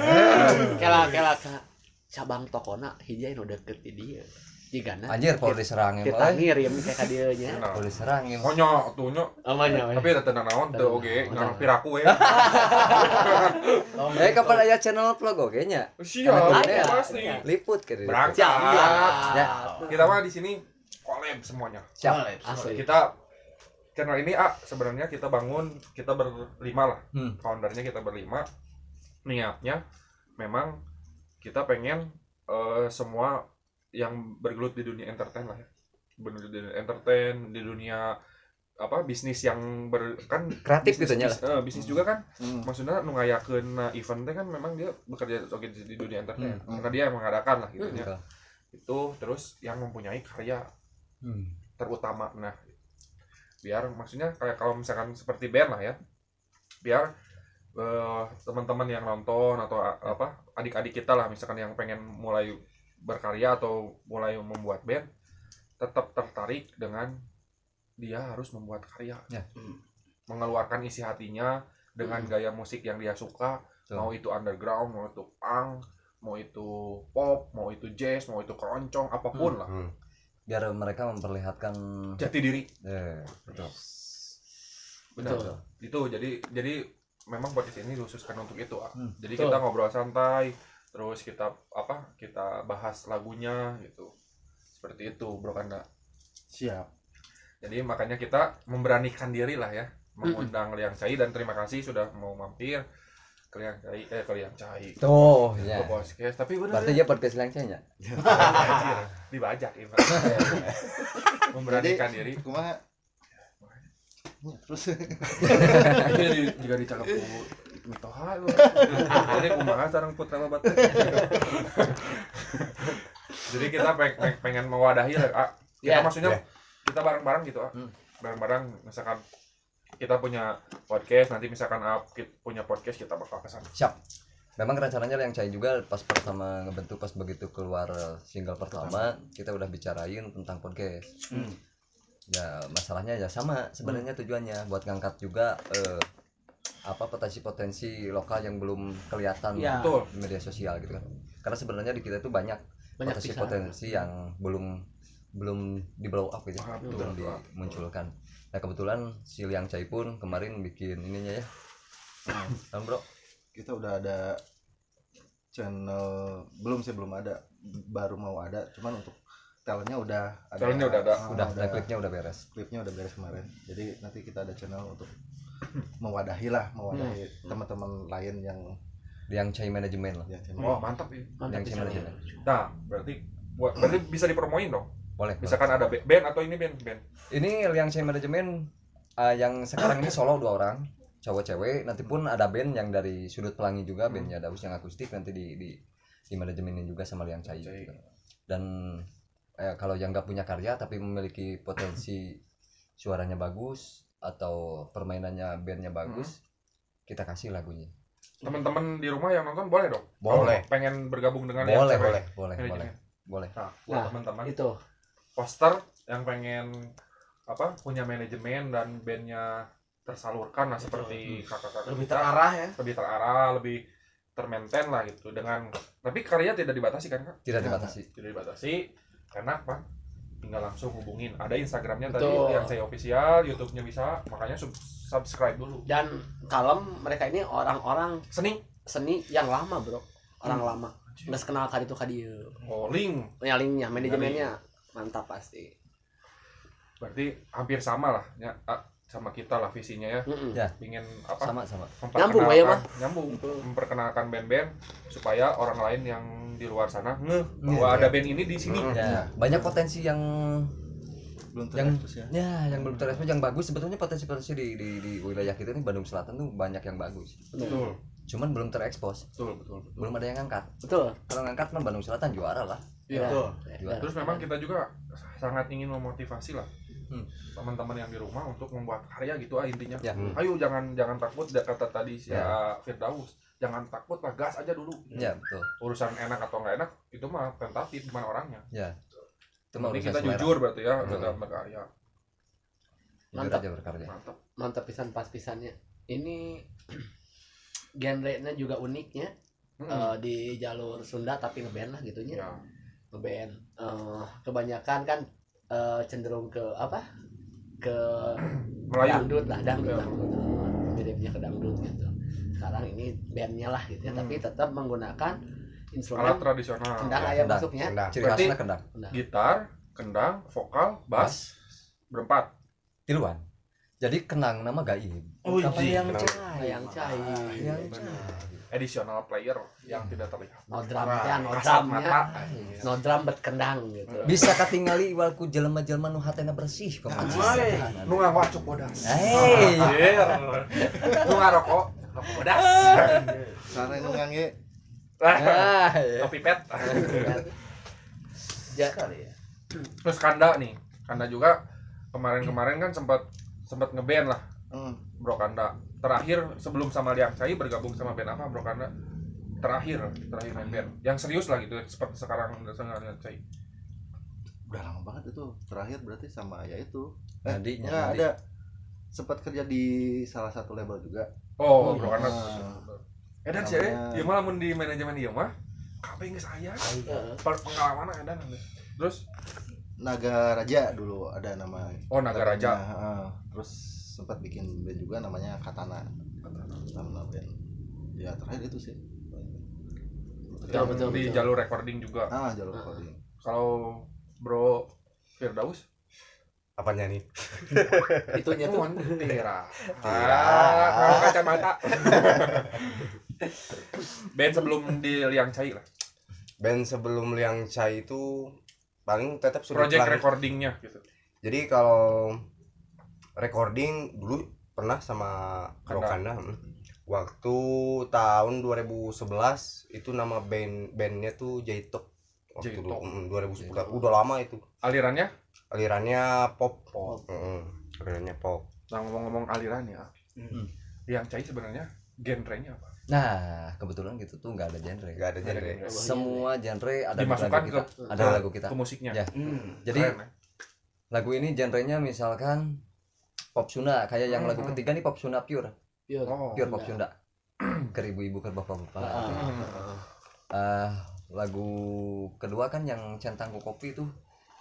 Kela kela ka cabang tokona hiji anu deket di dieu. Jigana. anjir kalau diserang kita ngirim kayak ka dieu nya. kalau diserang emang Honyo atunya. Amanya we. Tapi ada tenang naon teu oge Tenang. ngarang piraku we. eh kapan aya channel vlog oke nya Siap, pasti. liput kiri Berangkat. Siap. Ya. Kita mah di sini collab semuanya. siap. Kita channel ini ah sebenarnya kita bangun kita berlima lah. Hmm. Foundernya kita berlima. Niatnya memang kita pengen eh, semua yang bergelut di dunia entertain lah ya. Bener di dunia entertain, di dunia apa bisnis yang ber kan Kreatif gitu nya bis- eh, bisnis juga kan Hmm. maksudnya nu ngayakeun na event teh kan memang dia bekerja oke di, di dunia entertain Hmm. karena dia yang mengadakan lah gitu Hmm. ya. itu terus yang mempunyai karya Hmm. terutama nah biar maksudnya kayak kalau misalkan seperti band lah ya biar eh, teman-teman yang nonton atau apa adik-adik kita lah misalkan yang pengen mulai berkarya atau mulai membuat band tetap tertarik dengan dia harus membuat karya Ya. mengeluarkan isi hatinya dengan gaya musik yang dia suka Betul. mau itu underground mau itu punk mau itu pop mau itu jazz mau itu keroncong apa pun lah Hmm. biar mereka memperlihatkan jati diri eh betul benar Betul. itu jadi jadi memang podcast ini khususkan untuk itu ah. Hmm, jadi betul. kita ngobrol santai terus kita apa kita bahas lagunya gitu. Seperti itu bro Kanda. Siap. jadi makanya kita memberanikan diri lah ya mengundang Liang Cai dan terima kasih sudah mau mampir ke Liang Cai eh ke Liang Cai. Tuh ke ya podcast. Tapi benar berarti dia podcast langsungnya (laughs) Anjir, dibajak ini (laughs) memberanikan diri. kumaha terus (laughs) Jadi jika dicakap ku mitoha lu. Jadi kumaha sareng putra babat. (laughs) Jadi kita peng- peng- pengen mewadahi lah. Ah, kita Ya. maksudnya Ya. kita bareng-bareng gitu, ah. Hmm. Bareng-bareng misalkan kita punya podcast nanti misalkan ah, kita punya podcast kita bakal ke sana. siap memang rencananya yang cair juga pas pertama ngebentuk pas begitu keluar single pertama kita udah bicarain tentang podcast Hmm. Ya masalahnya ya sama sebenarnya tujuannya buat ngangkat juga eh, apa potensi-potensi lokal yang belum kelihatan Ya. Di media sosial gitu kan. Karena sebenarnya di kita itu banyak potensi-potensi yang belum belum di blow up gitu Ah, belum dimunculkan. Nah kebetulan si Liang Cai pun kemarin bikin ininya ya. Kan bro. Kita udah ada channel belum sih belum ada baru mau ada. Cuman untuk talentnya udah ada Talentnya udah ada. Ah, udah. dan klipnya udah beres. Klipnya udah beres kemarin. Jadi nanti kita ada channel untuk mewadahi lah mewadahi teman-teman lain yang Liang Cai manajemen lah. Ya channel Oh, mantap ya. mantap Yang pisan ya. manajemen Nah, berarti buat berarti bisa dipromoin dong. boleh Misalkan ada ba- band atau ini band, band. ini Liang Cai manajemen eh, yang sekarang ini solo dua orang. Cowok cewek. Nanti pun ada band yang dari sudut pelangi juga. Bandnya Daus yang akustik. Nanti di di di manajemenin juga sama Liang Cai Cai. gitu. dan eh, kalau yang nggak punya karya tapi memiliki potensi suaranya bagus atau permainannya bandnya bagus kita kasih lagunya Teman-teman di rumah yang nonton boleh dong. Boleh. Kalau pengen bergabung dengan boleh boleh boleh Manajemen. boleh boleh Nah, buat Nah, teman-teman itu poster yang pengen apa punya manajemen dan bandnya tersalurkan lah seperti kakak-kakak Lebih kita. terarah ya. lebih terarah lebih termaintain lah gitu dengan tapi karya tidak dibatasi kan kak tidak dibatasi tidak dibatasi karena apa? Tinggal langsung hubungin. Ada instagramnya tadi yang saya official youtube-nya bisa. Makanya sub- subscribe dulu. Dan kalem mereka ini orang-orang seni. seni yang lama bro. Orang lama. Nggak kenal kali itu kadi oh link ya linknya manajemennya mantap pasti. Berarti hampir sama lah. Ya sama kita lah visinya ya Mm-mm. Ya. ingin apa sama sama Nyambung, ya, Mah? nyambung memperkenalkan band-band supaya orang lain yang di luar sana ngeh bahwa ada band ini di sini ya banyak potensi yang belum Yang- terekspos ya Ya, yang belum terekspos yang bagus sebetulnya potensi-potensi di, di di wilayah kita ini Bandung Selatan tuh banyak yang bagus. betul Cuman belum terekspos, betul betul, betul. belum ada yang ngangkat. betul Kalau ngangkat mah Bandung Selatan juara lah. Iya. Betul. Juara. Terus memang kita juga sangat ingin memotivasi lah Hmm. teman-teman yang di rumah untuk membuat karya gitu ah intinya. Ya. Ayo jangan jangan takut kata tadi si Ya. Firdaus. Jangan takut lah gas aja dulu. Ya, betul. Urusan enak atau nggak enak itu mah tentatif gimana orangnya. Itu mah Ini kita selera. jujur berarti ya Hmm. dalam berkarya. Mantap. aja berkarya. Mantap. mantap pisan pas pisannya ini (clears throat) genre-nya juga uniknya Hmm. eh, di jalur Sunda tapi ngeband lah gitunya Ya. ngeband Eh, kebanyakan kan eh, cenderung ke apa ke (clears throat) Melayu. dangdut lah dangdut, dangdut. Eh, miripnya ke dangdut gitu sekarang ini bandnya lah gitu ya Hmm. tapi tetap menggunakan Alat instrumen tradisional. kendang Ya, ayam masuknya. Ciri Berarti- khasnya kendang. Gitar, kendang, vokal, bass, berempat. Tiluan. Jadi kenang nama gaib. Oh, iya. yang cair? yang cair Yang Benar. Additional player yang tidak terlihat. no drum ya no Kasat drumnya mata. no drum bet kendang gitu Bisa katingali walku jelema-jelema nu hatena bersih kok. Woy. Nu ngawacuk bodas. Hei. (laughs) Anjir. Nu ngarokok, rokok bodas. (laughs) karena ini ngange Ah, iya. Topi pet. ya Terus Kanda nih. Kanda juga kemarin-kemarin kan sempat sempat ngeband lah hmm, Bro Kanda. Terakhir sebelum sama Liang Cai bergabung sama band apa Bro? Kanda? terakhir terakhir main band. Yang serius lah gitu seperti sekarang sekarang dengan Cai. Udah lama banget itu terakhir berarti sama ya itu. Eh, enggak ada. Sempat kerja di salah satu label juga. Oh Oh, bro karena edan sih eh. Namanya- ya malah di manajemen ieu mah kabeh geus aya Per- pengalaman edan. Terus? Naga Raja dulu ada nama Oh, Naga Raja. terus sempat bikin band juga namanya Katana. Nama band. Ya terakhir itu sih. Betul, betul, di betul. jalur recording juga. Ah jalur recording. Kalau bro Firdaus? Apanya nih? (laughs) Itunya tuh. Tuan Tira. Ah, kalau kacamata. (laughs) Band sebelum di Liang Cai lah. band sebelum Liang Chai itu paling tetap sudah Project recordingnya gitu. jadi kalau recording dulu pernah sama Kanda. Rokanda hmm. waktu tahun 2011 itu nama band bandnya tuh Jaitok waktu Jaitok. dulu hmm, 2011 udah lama itu Alirannya? alirannya pop Hmm, alirannya pop Nah ngomong-ngomong aliran ya. Liang Cai sebenarnya genrenya apa? Nah, kebetulan gitu tuh nggak ada genre. nggak ada genre genre. Semua genre ada di Dimasukkan lagu kita. ke- Ada ke- lagu kita. Ke musiknya. Ya. Hmm. Jadi Keren, ya. lagu ini genrenya misalkan pop Sunda, kayak yang lagu Hmm. ketiga nih pop Sunda pure, Pure. Oh. pure pop Sunda. Ke ibu-ibu ke bapak-bapak. Hmm. Lagu kedua kan yang centangku kopi itu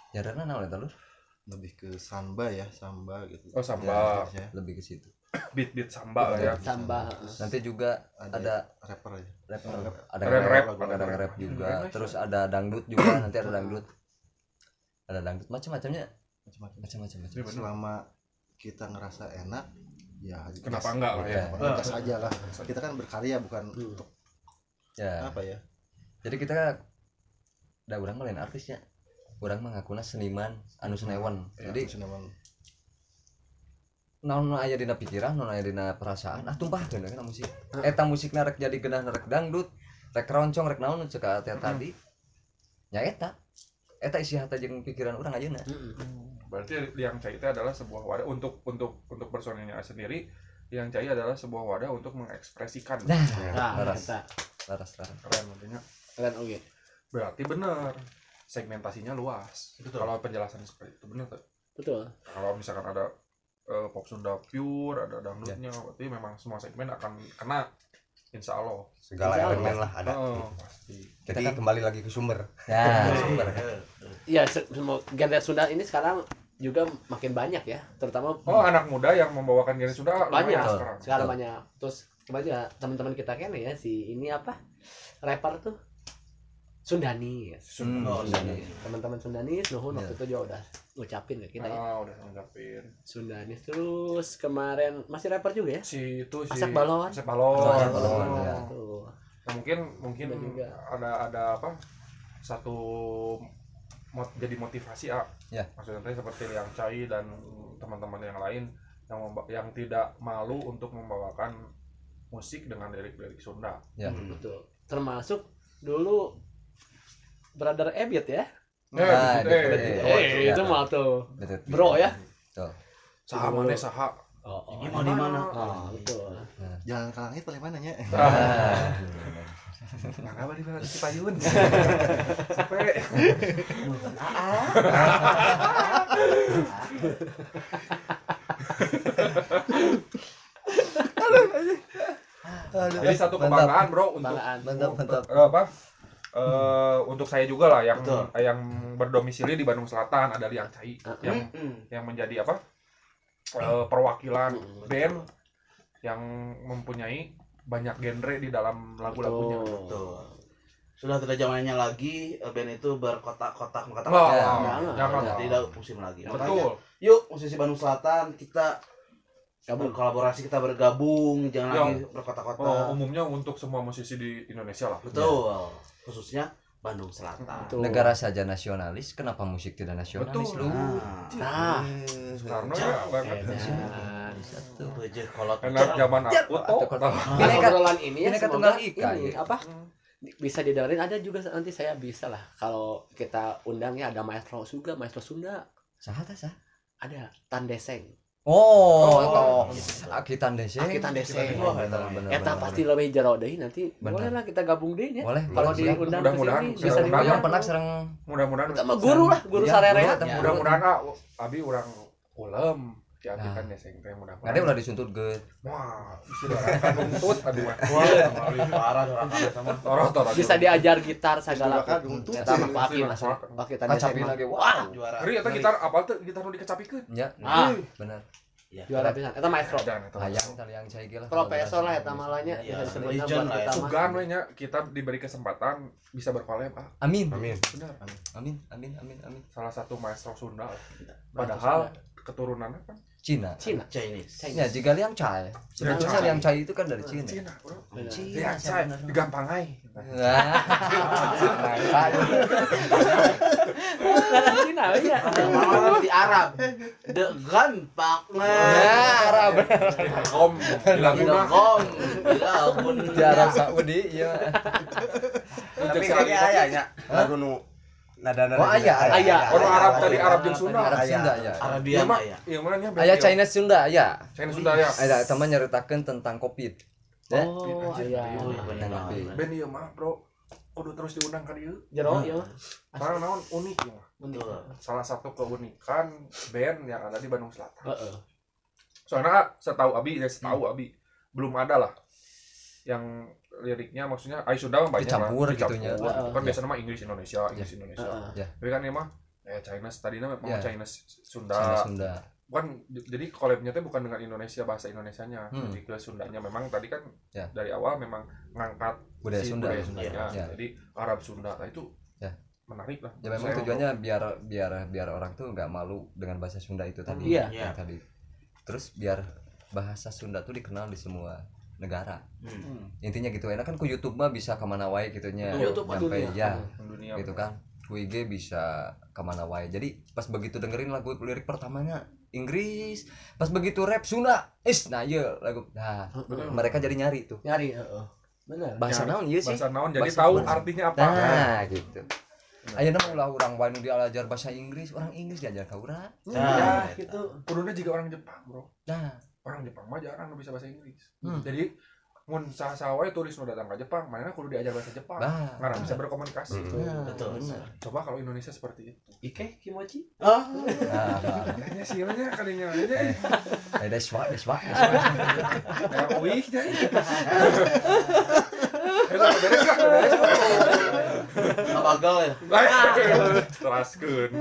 genre naon eta Lur? lebih ke samba ya samba gitu Oh, samba. Ya, Lebih ke situ. Beat-beat samba lah ya. Tambah. Nanti juga ada, ada rapper aja rap, Rap. ada Rap, rap, rap. ada Rap. rap juga. Hmm. Terus ada dangdut juga, nanti ada dangdut. Ada dangdut macam-macamnya, macam-macam macam-macam. Iya, selama kita ngerasa enak ya Kenapa gas. enggak lah ya? Ya. gas aja lah. Kita kan berkarya bukan Hmm. untuk Ya. apa ya? Jadi kita udah orang lain artisnya orang mah ngakuna seniman anu senewan. Ya, jadi Senaman. naon aya dina pikiran naon aya dina perasaan? Ah tumpahkeun kana musik. Eta musikna rek jadi genah rek dangdut rek roncong rek naon cek tadi nya eta. Eta isi hata jeung pikiran urang ayeuna Berarti Liang Cai itu adalah sebuah wadah untuk untuk untuk personilnya sendiri. Liang Cai adalah sebuah wadah untuk mengekspresikan. nah Nah, laras laras laras Keren nantinya. Keren oke. Berarti benar segmentasinya luas. Kalau penjelasannya seperti itu benar tuh. Betul. Kalau misalkan ada eh, pop Sunda pure, ada dangdutnya, berarti memang semua segmen akan kena. Insya Allah. segala Insya Allah. elemen lah ada Oh, pasti. jadi Kita kan- kembali lagi ke sumber ya sumber Iya, se- semua genre Sunda ini sekarang juga makin banyak ya, terutama Oh, anak muda yang membawakan genre lumayan banyak sekarang. sekarang banyak. Terus kemarin juga teman-teman kita kan ya si ini apa? Rapper tuh Sundani. ya. Hmm, Oh, Sundani. Teman-teman Sundani nuhun Iya. waktu itu juga udah ngucapin ke kita ya. Ah, udah ngucapin. Sundani terus kemarin masih rapper juga ya? Si itu si Asak Balon. Asak Balon. Asak Balon, Oh. ya. Tuh. Nah, mungkin mungkin ada ada apa satu mot, jadi motivasi ah Ya. maksudnya seperti yang Cai dan teman-teman yang lain yang yang tidak malu untuk membawakan musik dengan lirik-lirik Sunda ya Betul. Termasuk dulu Brother Ebit ya. Ah, eh, eh, oh, iya. itu mah tuh Betul. bro ya. Tuh. saha maneh saha Oh, oh. Ini mau di mana? Ah, betul. jalan ke langit paling mana nya Ah. (laughs) nah apa di mana Cipayun sampai. Jadi satu kebanggaan bro untuk mantap mantap. Eh, apa eh untuk saya juga lah yang Betul. yang berdomisili di Bandung Selatan. Ada Liang Cai Ah, yang yang menjadi apa eh, perwakilan band yang mempunyai banyak genre di dalam lagu-lagunya. Betul. Sudah tidak zamannya lagi eh, band itu berkotak-kotak Wah, mengatakan Ya, jangan, jangan. dong. tidak musim lagi. Makanya Betul. yuk musisi Bandung Selatan kita Gabung. berkolaborasi kita bergabung jangan Ya. lagi berkotak-kotak. Oh, umumnya untuk semua musisi di Indonesia lah. Betul. Khususnya Bandung Selatan. Betul. negara saja nasionalis kenapa musik tidak nasionalis Betul. lu Nah, Nah, Karena ya banget. Edan. satu bejeh kalau Enak zaman aku tuh. Ini kan- obrolan ini ya kan tunggal ika, ini ya. apa di- bisa didengerin ada juga nanti saya bisa lah kalau kita undang ya ada maestro juga maestro Sunda sah teh sah ada Tandeseng Oh, oh. Akitan dese. Akitan dese. Oh, bener, bener, Eta pasti lebih jero deui nanti Bener. boleh lah kita gabung deui nya. Boleh, Kalau diundang ke Mudah-mudahan sini bisa bisa diundang. Yang pernah serang mudah-mudahan Kita mah guru lah, guru Iya, sarerea. guru, Ya. mudah-mudahan ah abi orang ulem diartikan ya sing teh ada udah disuntut ge. wah bisa kan nuntut abi mah Wah, (laughs) parah dorakan sama. toroh Bisa diajar gitar segala. Dorakan untuk. Eta mah paki masuk. Paki tanda SMA. lagi. Wow. Juara. Ngeri eta gitar apa tuh gitar nu dikecapikeun Ya, Ah. benar. Juara pisan. Eta maestro. Hayang kali yang saya gila. Profesor lah eta malahnya Iya, bisa disebutnya legend buat lah ya. kita mah. sugan we nya kita diberi kesempatan bisa berkolab ah Amin. Amin. benar Amin, amin, amin, amin. salah satu maestro Sunda padahal keturunannya kan Cina. Cina. Chinese. Ya, jika liang cai. Sebetulnya Cai. liang cai itu kan dari Cina. Cina bro Cina, saya benar. digampang ai Karena Cina ya. Malah di Arab. De gampang. Ya, Arab. kom Kom. Di Arab Saudi, iya. Tapi kayaknya ayahnya lagu nu nada-nada. Oh, aya, aya. Aya. Orang Arab tadi Arab jeung Sunda. Arab Aya. Sunda ya. Arabian mah ya. iya mana nya Aya China Sunda ya. China Sunda ya Ada teman nyeritakeun tentang Covid. Ya. Oh, iya. Tentang Covid. Ben ieu mah bro kudu terus diundang ka dieu Jero ya. karena naon unik ya salah satu keunikan band yang ada di Bandung Selatan Heeh. soalnya setahu Abi ya setahu Abi belum ada lah yang liriknya maksudnya Ai Sunda mah banyak Dicampur lah, gitunya. dicampur. Heeh. kan biasanya mah Inggris Indonesia Inggris Indonesia Heeh. Ya. tapi kan ini mah eh Chinese tadinya memang Ya. Chinese Sunda China Sunda. bukan jadi collabnya teh bukan dengan Indonesia bahasa Indonesianya Hmm. jadi ke Sundanya memang tadi kan Ya. dari awal memang ngangkat Budaya si Sunda. budaya Sundanya Ya. jadi Arab Sunda nah itu Ya. menarik lah Ya memang tujuannya biar biar biar orang tuh nggak malu dengan bahasa Sunda itu tadi. Iya. Yang tadi. Terus biar bahasa Sunda tuh dikenal di semua negara. Hmm. Intinya gitu. Enak kan ku YouTube mah bisa ke mana wae gitunya. YouTube dunia. ya dunia gitu kan. Ku IG bisa ke mana wae. Jadi pas begitu dengerin lagu lirik pertamanya Inggris, pas begitu rap Sunda, is nah iya lagu. Nah, Bener. mereka jadi nyari tuh. Nyari, heeh. Bener. Bahasa Nyari. naon iya sih? bahasa naon jadi Bahasa- tahu bahasa- artinya apa Nah, gitu. Ayo nama ulah orang wae nu diajar bahasa Inggris, orang Inggris diajar ka urang. Nah, ya gitu kudunya juga orang Jepang bro Nah, orang Jepang mah jarang nu bisa bahasa Inggris Hmm. jadi mun saha-saha turis nu datang ke Jepang mana kudu diajar bahasa Jepang bah. ngarang bisa berkomunikasi Hmm. Nah, Betul. bener. coba kalau Indonesia seperti itu Ike kimochi. Ah, Nah, bah. kayaknya sih nya kalinya aja Eh, that's what, that's what. (laughs) kayak wih Eh, lah, udah beres. abagal ya. Teraskeun.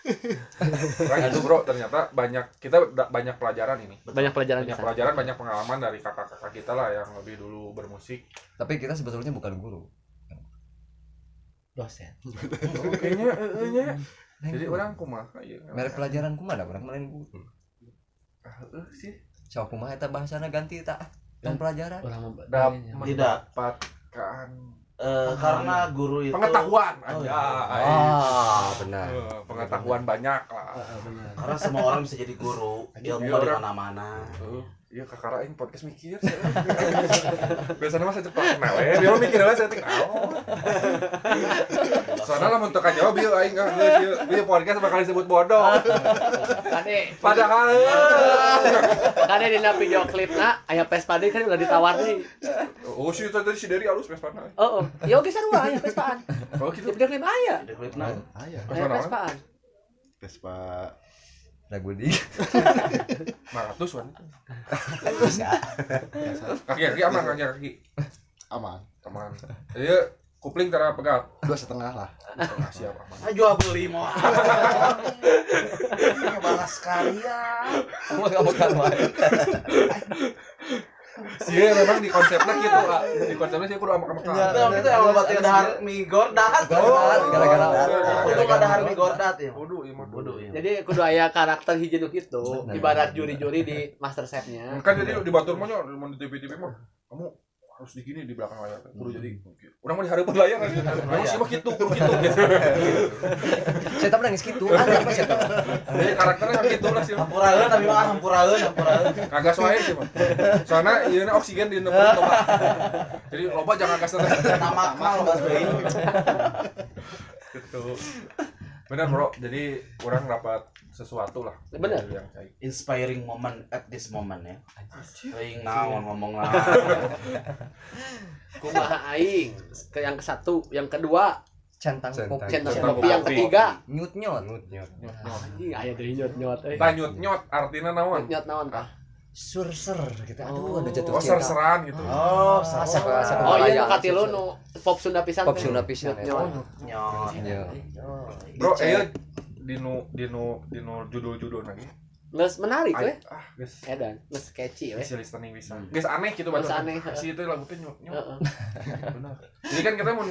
(laughs) Nah itu bro, ternyata banyak kita banyak pelajaran ini. Banyak pelajaran Banyak pelajaran, banyak pengalaman dari kakak-kakak kita lah yang lebih dulu bermusik. Tapi kita sebetulnya bukan guru. Dosen. (laughs) Oh, kayaknya eh, eh, nya. Jadi orang kumaha ieu. Merek pelajaran kumaha urang kemarin guru. Ah, eh, sih Sok kumaha eta bahasana ganti tak? Dan pelajaran. Orang dap mem- Tidak. mendapatkan Eh, karena guru itu pengetahuan Oh, aja. Ah, benar. Eh, pengetahuan banyak lah. Heeh, bener. karena semua orang bisa jadi guru ilmu Iya, di orang. mana-mana Eh, Iya kakak aing podcast mikir. (laughs) Biasanya mah saya cepat kenal ya. Dia mah mikir lah saya naon. Soalnya lah untuk jawab bieu aing kan. Ieu podcast bakal disebut bodoh. Kade, Padahal (laughs) kade dina video klipna aya Vespa deui kan udah ditawarni. Oh sih tadi si Dari halus Vespa naik. Heeh. Ya oke sarua aya Vespaan. Oh Di gitu. video klip aya. Ada klip nah. Aya. Vespa Aya naon? Vespaan. Vespa Lagu di. 500 (laughs) wan. Kaki kaki aman kaki kaki. aman. Aman. Ieu kupling tara pegat. Dua setengah lah. Setengah siap aman. Jual beli mau. Bahas karya. Kamu enggak makan wae. Sih memang di konsepnya gitu lah. Di konsepnya sih kudu amak-amak. Nah, itu yang berarti ada har mie gordat. Gara-gara Itu ada har mie gordat ya. Kudu ya. Jadi kudu aya karakter hiji nu kitu, Bener. ibarat juri-juri di Master Chef-nya. kan jadi di batur mah di TV-TV mah kamu harus di gini di belakang layar kudu jadi orang mau di hareupeun layar kan (laughs) emang sih mah kitu kudu kitu gitu (laughs) Saya tak nangis gitu. Ada apa sih? jadi karakternya kan gitu lah sih mah. Hampuraeun tapi mah hampuraeun, hampuraeun. kagak soalnya sih mah soalnya ieu oksigen di perut loba (laughs) jadi loba jangan teh Nama mal bahas deui. gitu benar bro. Jadi orang dapat sesuatu lah. Bener. yang cai inspiring moment at this moment ya. Aing naon ngomong lah. (laughs) Kumaha aing? Ke yang ke satu yang kedua? Centang Centang. kopi. Centang kopi. Yang ketiga? Nyut nyot Nyut, nyut. anjing aya deui nyot nyot Tah nyut nyot artinya naon? Nyot nyot naon tah sur ser gitu Oh. aduh ada jatuh oh cinta. ser-seran gitu. Oh sama ke asa ke oh iya katilu sur-ser. nu pop Sunda pisan Pop. Sunda pisan, Nyot ya. nyot. nyot Iya. bro Dicek. eh dinu dinu dinu judul-judul lagi. Geus menarik weh. ah guys. Edan geus catchy weh. Bisa listening bisa. Guys aneh gitu Geus baca aneh, si itu lagu teh nyut nyut. Heeh. (laughs) benar. Jadi kan kita mau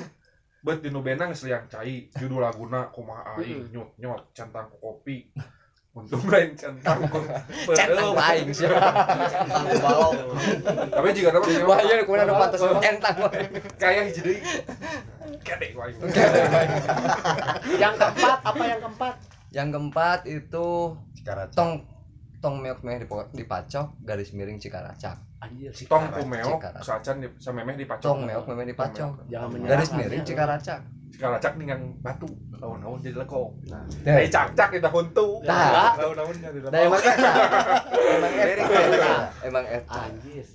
buat dinu benang yang cai judul laguna kumaha aing nyut nyut centang kopi untung lain centang. (laughs) Centang lain sih tentang balok tapi jika dapat wah iya kumaha nu pantes centang. Kayak hiji deui kede wae yang keempat apa yang keempat? Yang keempat itu Cikaracak. tong tong meok meh dipacok garis miring cikaracak anjir sih tong Cikaracak. sacan di samemeh dipacok. Tong meok memeh dipacok. garis miring cikaracak Cikaracak ningang batu tahun-tahun jadi leko Nah. Kayak cak-cak di tahun tuh Nah. tahun-tahun jadi Nah, emang eta. (laughs) Emang eta. Emang eta. anjir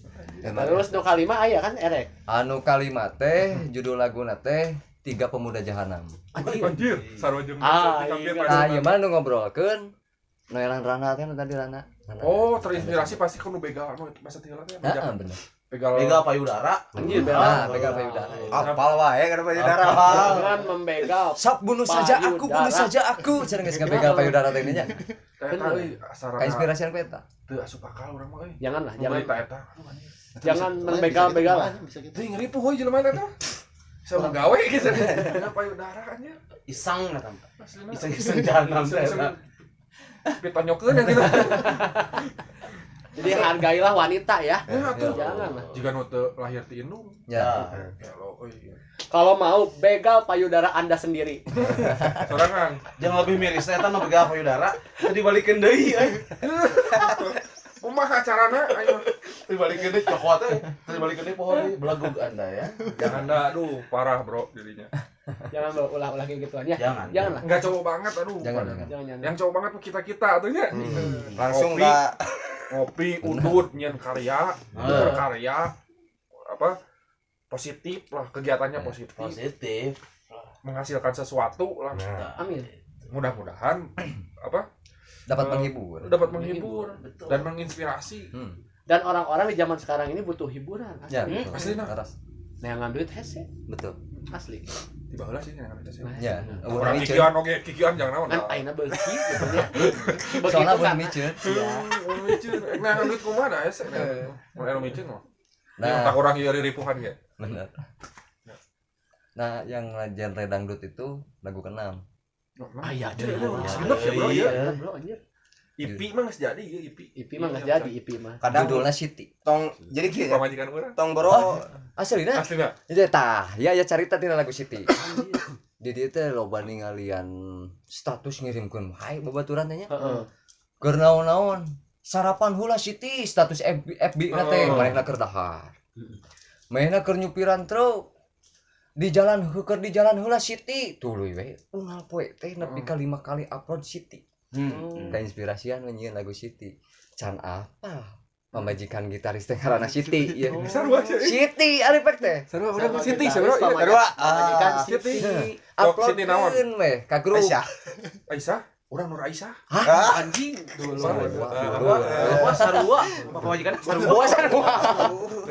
Emang terus nu kalima aya kan erek anu kalimat teh judul laguna teh tiga pemuda jahanam. anjir sarwa jeung Ah, iya. Nah, mah nu ngobrolkeun nu elang Rana teh tadi Rana. Oh terinspirasi pasti kudu begal itu bahasa tiheula teh Heeh, bener. Begal Mega payudara anjir Nah, bela begal payudara. Apal wae kan payudara. jangan membegal Sok bunuh saja aku, bunuh saja aku. Cenah geus begal payudara teh nya. teh Bener. tadi sarana Kainspirasian ku eta. teu asup akal urang mah euy jangan lah jangan jangan eta eta jangan membegal-begalan bisa gitu teuing ngeripuh heuy jelema eta Saya gawe gitu. Ya payudara anjir. iseng iseng jangan Iseng-iseng. Pitonyokeun ya gitu. Jadi hargailah wanita ya Ya tuh. jangan lah Jika nu teu lahir ti indung. Ya. Kelo euy. kalau mau begal payudara anda sendiri (laughs) Sorangan. jangan lebih miris eta nu begal payudara tadi balikin deui euy (laughs) Kumaha carana ayo. tadi balikin deui cokot euy tadi balikin deui pohon deui belagug anda ya Jangan dah aduh parah bro dirinya. jangan ulah-ulah kayak gituan ya jangan jangan lah Enggak cowok banget aduh. Jangan, jangan. jangan jangan Yang cowok banget mah kita-kita tuh ya. Langsung Kopi. Ngopi, udut, nyen karya, berkarya apa positif lah kegiatannya positif positif menghasilkan sesuatu lah Nah, amin mudah-mudahan (clears throat) apa Dapat Eh, menghibur. dapat menghibur Betul. dan menginspirasi Hmm. dan orang-orang di zaman sekarang ini butuh hiburan asli. Ya, Hmm, betul. asli, nah. Nah yang duit hese Betul. asli di bawah sih yang ada sih Nah, Ya. orang kikian oke kikian jangan naon kan aina beuki ya (laughs) Soalnya micin. Iya. (laughs) Nah, duit kumaha ya sih? Mau ero micin mah. Nah, Tak orang ieu ripuhan ge. benar. Nah, yang genre dangdut itu lagu keenam. ah iya iya. ya, bro, Iya. iya. bro anjir IP mah geus jadi ieu IP. ipi mah nggak jadi ipi mah kadang Judulnya Siti. tong jadi kieu ya. Pamajikan urang. Tong bro Asli nah. Aslina. Jadi tah, ya ya cerita tina lagu Siti. Di dieu teh loba ningalian status ngirimkeun wae babaturan teh nya. heeh Keur naon-naon. Sarapan hula Siti status FB, FB na teh Oh. manehna keur dahar. Manehna keur nyupiran truk. Di jalan keur di jalan hula Siti. Tuluy we unggal poe teh nepi ka lima kali upload Siti. Hmm. Kainspirasian menyian lagu Siti. Can apa? Pemajikan gitaris teh karena Siti ya. Sarua sih. Siti arifek teh. Sarua Sama urang Siti sarua. sama kedua Pamajikan ah, Siti Siti naon? Weh ka grup. Aisyah Aisyah, urang Nur Aisyah. anjing dulu Sarua. Wah, sarua. Apa majikan sarua? Wah, sarua.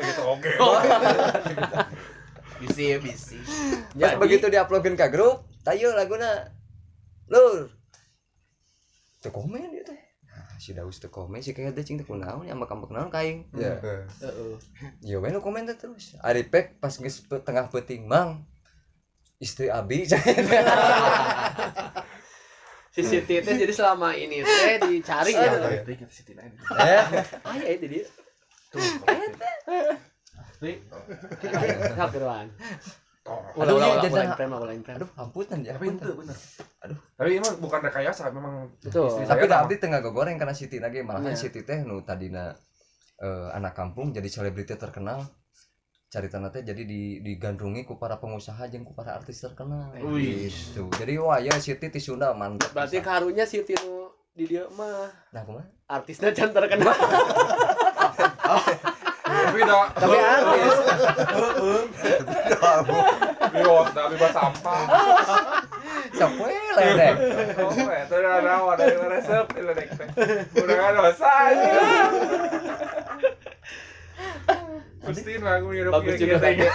Gitu oke. Bisi ya bisi. Pas begitu diuploadkeun ka grup, tayo laguna. Lur. Teu komen dia teh. Nah, si Daus teu komen si kayak teh cing teh kunaon ya ambak-ambak naon kaing. Ya. Heeh. Ya we nu komen teh terus. Ari pek pas geus pe- tengah peuting mang istri Abi (laughs) si Siti teh jadi selama ini teh dicari ya Itu kita Siti naik. eh (laughs) ah ya itu dia Nah, Ulah Aduh, ulah ulah ulah prema ulah prema. aduh amputan ya Tapi itu bener. Tapi ini mah bukan rekayasa, memang. Istri tapi abdi tengah goreng karena Siti lagi malahan Iya. Siti teh nu tadina eh, anak kampung jadi selebriti terkenal. Cerita nanti jadi di digandrungi ku para pengusaha jeung ku para artis terkenal. Wih. Tuh, jadi wah ya Siti ti Sunda mantap berarti karunya si Tino di dia mah nah kumaha artisnya can (laughs) terkenal (laughs) tapi dah tapi artis tapi bahasa sampah Sapoe ledek. oh itu udah rawa dari resep itu dek teh udah nggak dosa lah aku hidup bagus juga tanya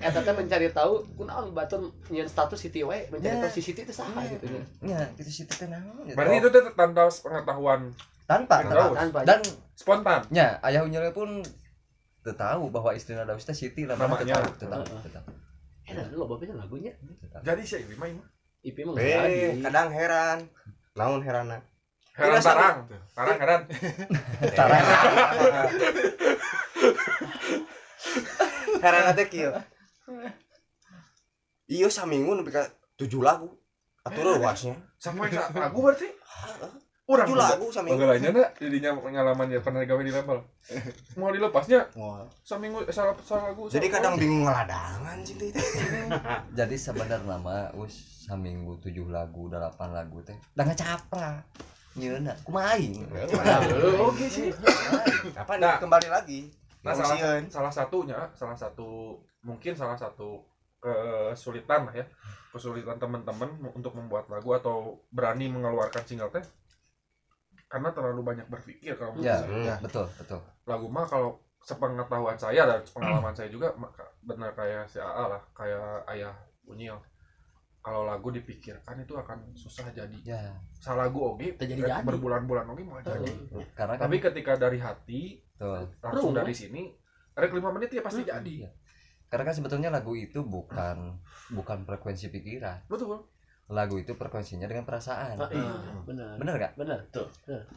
eta teh mencari tahu kunaon batur nyen status Siti we mencari Ya. tahu si Siti teh saha gitu nya Nya, itu Siti teh naon ya? Berarti itu tuh tanda pengetahuan tanpa Tahu. tanpa dan spontan. nya ayah unyilnya pun teu tahu bahwa istrinya Daus teh Siti namanya tahu, tahu, tahu. eh dulu bapaknya lagunya. Jadi sih ini main IP mah Eh, jadi kadang heran. Naon herana? heran tarang, tarang heran. (laughs) Tarang. Herana teh kieu. Iya saminggu nepi ka 7 lagu. Atur luasnya. Sama yang sa- lagu berarti. Orang 7 lagu saminggu. Bagelanya nak jadinya pengalaman ya pernah gawe di label. Mau dilepasnya seminggu salah salah lagu. Jadi kadang bingung ngeladangan sih (laughs) teh. Jadi sebenarnya nama us saminggu tujuh lagu, delapan lagu teh. Da ngacapra. Nyeuna kumaha aing. Oke sih. Apa Nah. nih kembali lagi? Nah, salah, salah satunya, salah satu mungkin salah satu kesulitan lah ya. Kesulitan teman-teman untuk membuat lagu atau berani mengeluarkan single teh karena terlalu banyak berpikir kalau menurut Ya, saya. Ya. betul, betul. lagu mah kalau sepengetahuan saya dan pengalaman saya juga maka benar kayak si AA lah kayak ayah Unyil kalau lagu dipikirkan itu akan susah jadi Ya, salah lagu oke Teu jadi-jadi. berbulan-bulan oke malah jadi karena kan tapi ketika dari hati betul. langsung Betul. dari sini ada lima menit ya pasti jadi Iya. Karena kan sebetulnya lagu itu bukan bukan frekuensi pikiran. betul Lagu itu frekuensinya dengan perasaan. Heeh, benar Bener gak? benar tuh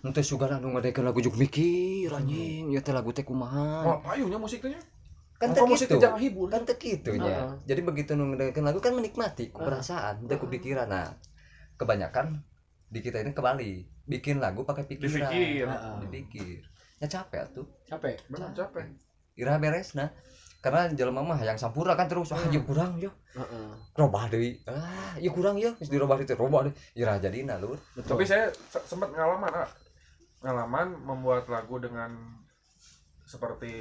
Ente suka anu ngadekeun lagu juk mikir anjing, ya teh lagu teh kumaha. wah payungnya musiknya Kan teh gitu. jangan hibur Kan teh kitu nya. Heeh. Jadi begitu nu ngadekeun lagu kan menikmati ku Heeh. perasaan, teu ku pikiran. Nah, kebanyakan di kita ini kembali bikin lagu pakai pikiran. dipikir Heeh. Dipikir. Ya capek tuh. capek benar capek Ira beres nah. Karena jelema mah yang sampurna kan terus ah ieu kurang yo. Heeh. Robah deui. Ah, ieu kurang yo. Geus dirobah itu robah deui. Ira jadina lur. betul tapi saya se- sempat ngalaman ah. ngalaman membuat lagu dengan seperti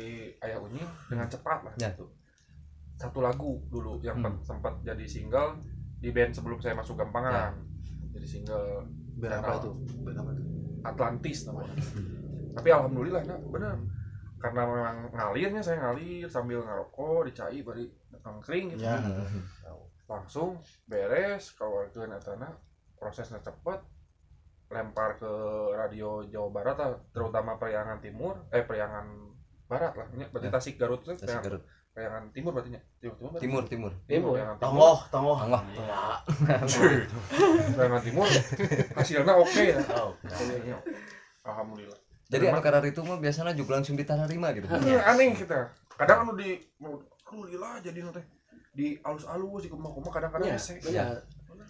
ayah Unyil dengan cepat lah Ya. gitu satu lagu dulu yang Hmm. sempat jadi single di band sebelum saya masuk Gampangan jadi single band apa itu? Band apa itu? Atlantis namanya tapi alhamdulillah nah benar karena memang ngalirnya saya ngalir sambil ngerokok dicai bari nangkring gitu Ya. langsung beres kalau itu etana prosesnya cepet lempar ke radio Jawa Barat lah, terutama Periangan Timur eh Periangan Barat lah ini berarti Ya. Tasik Garut itu Tasik Periangan, Garut. Periangan Timur berarti nya Timur Timur? Timur, timur. Timur. Periangan Timur Tonggoh, tonggoh. Angah. Periangan Timur (laughs) (laughs) hasilnya oke ya Oh. Hasilnya oke. Alhamdulillah Jadi anu karar itu mah biasanya juga langsung ditarima gitu. Iya, aneh kita. Kadang anu di alhamdulillah jadi nanti di alus-alus di kumah-kumah kadang-kadang ya hese. benar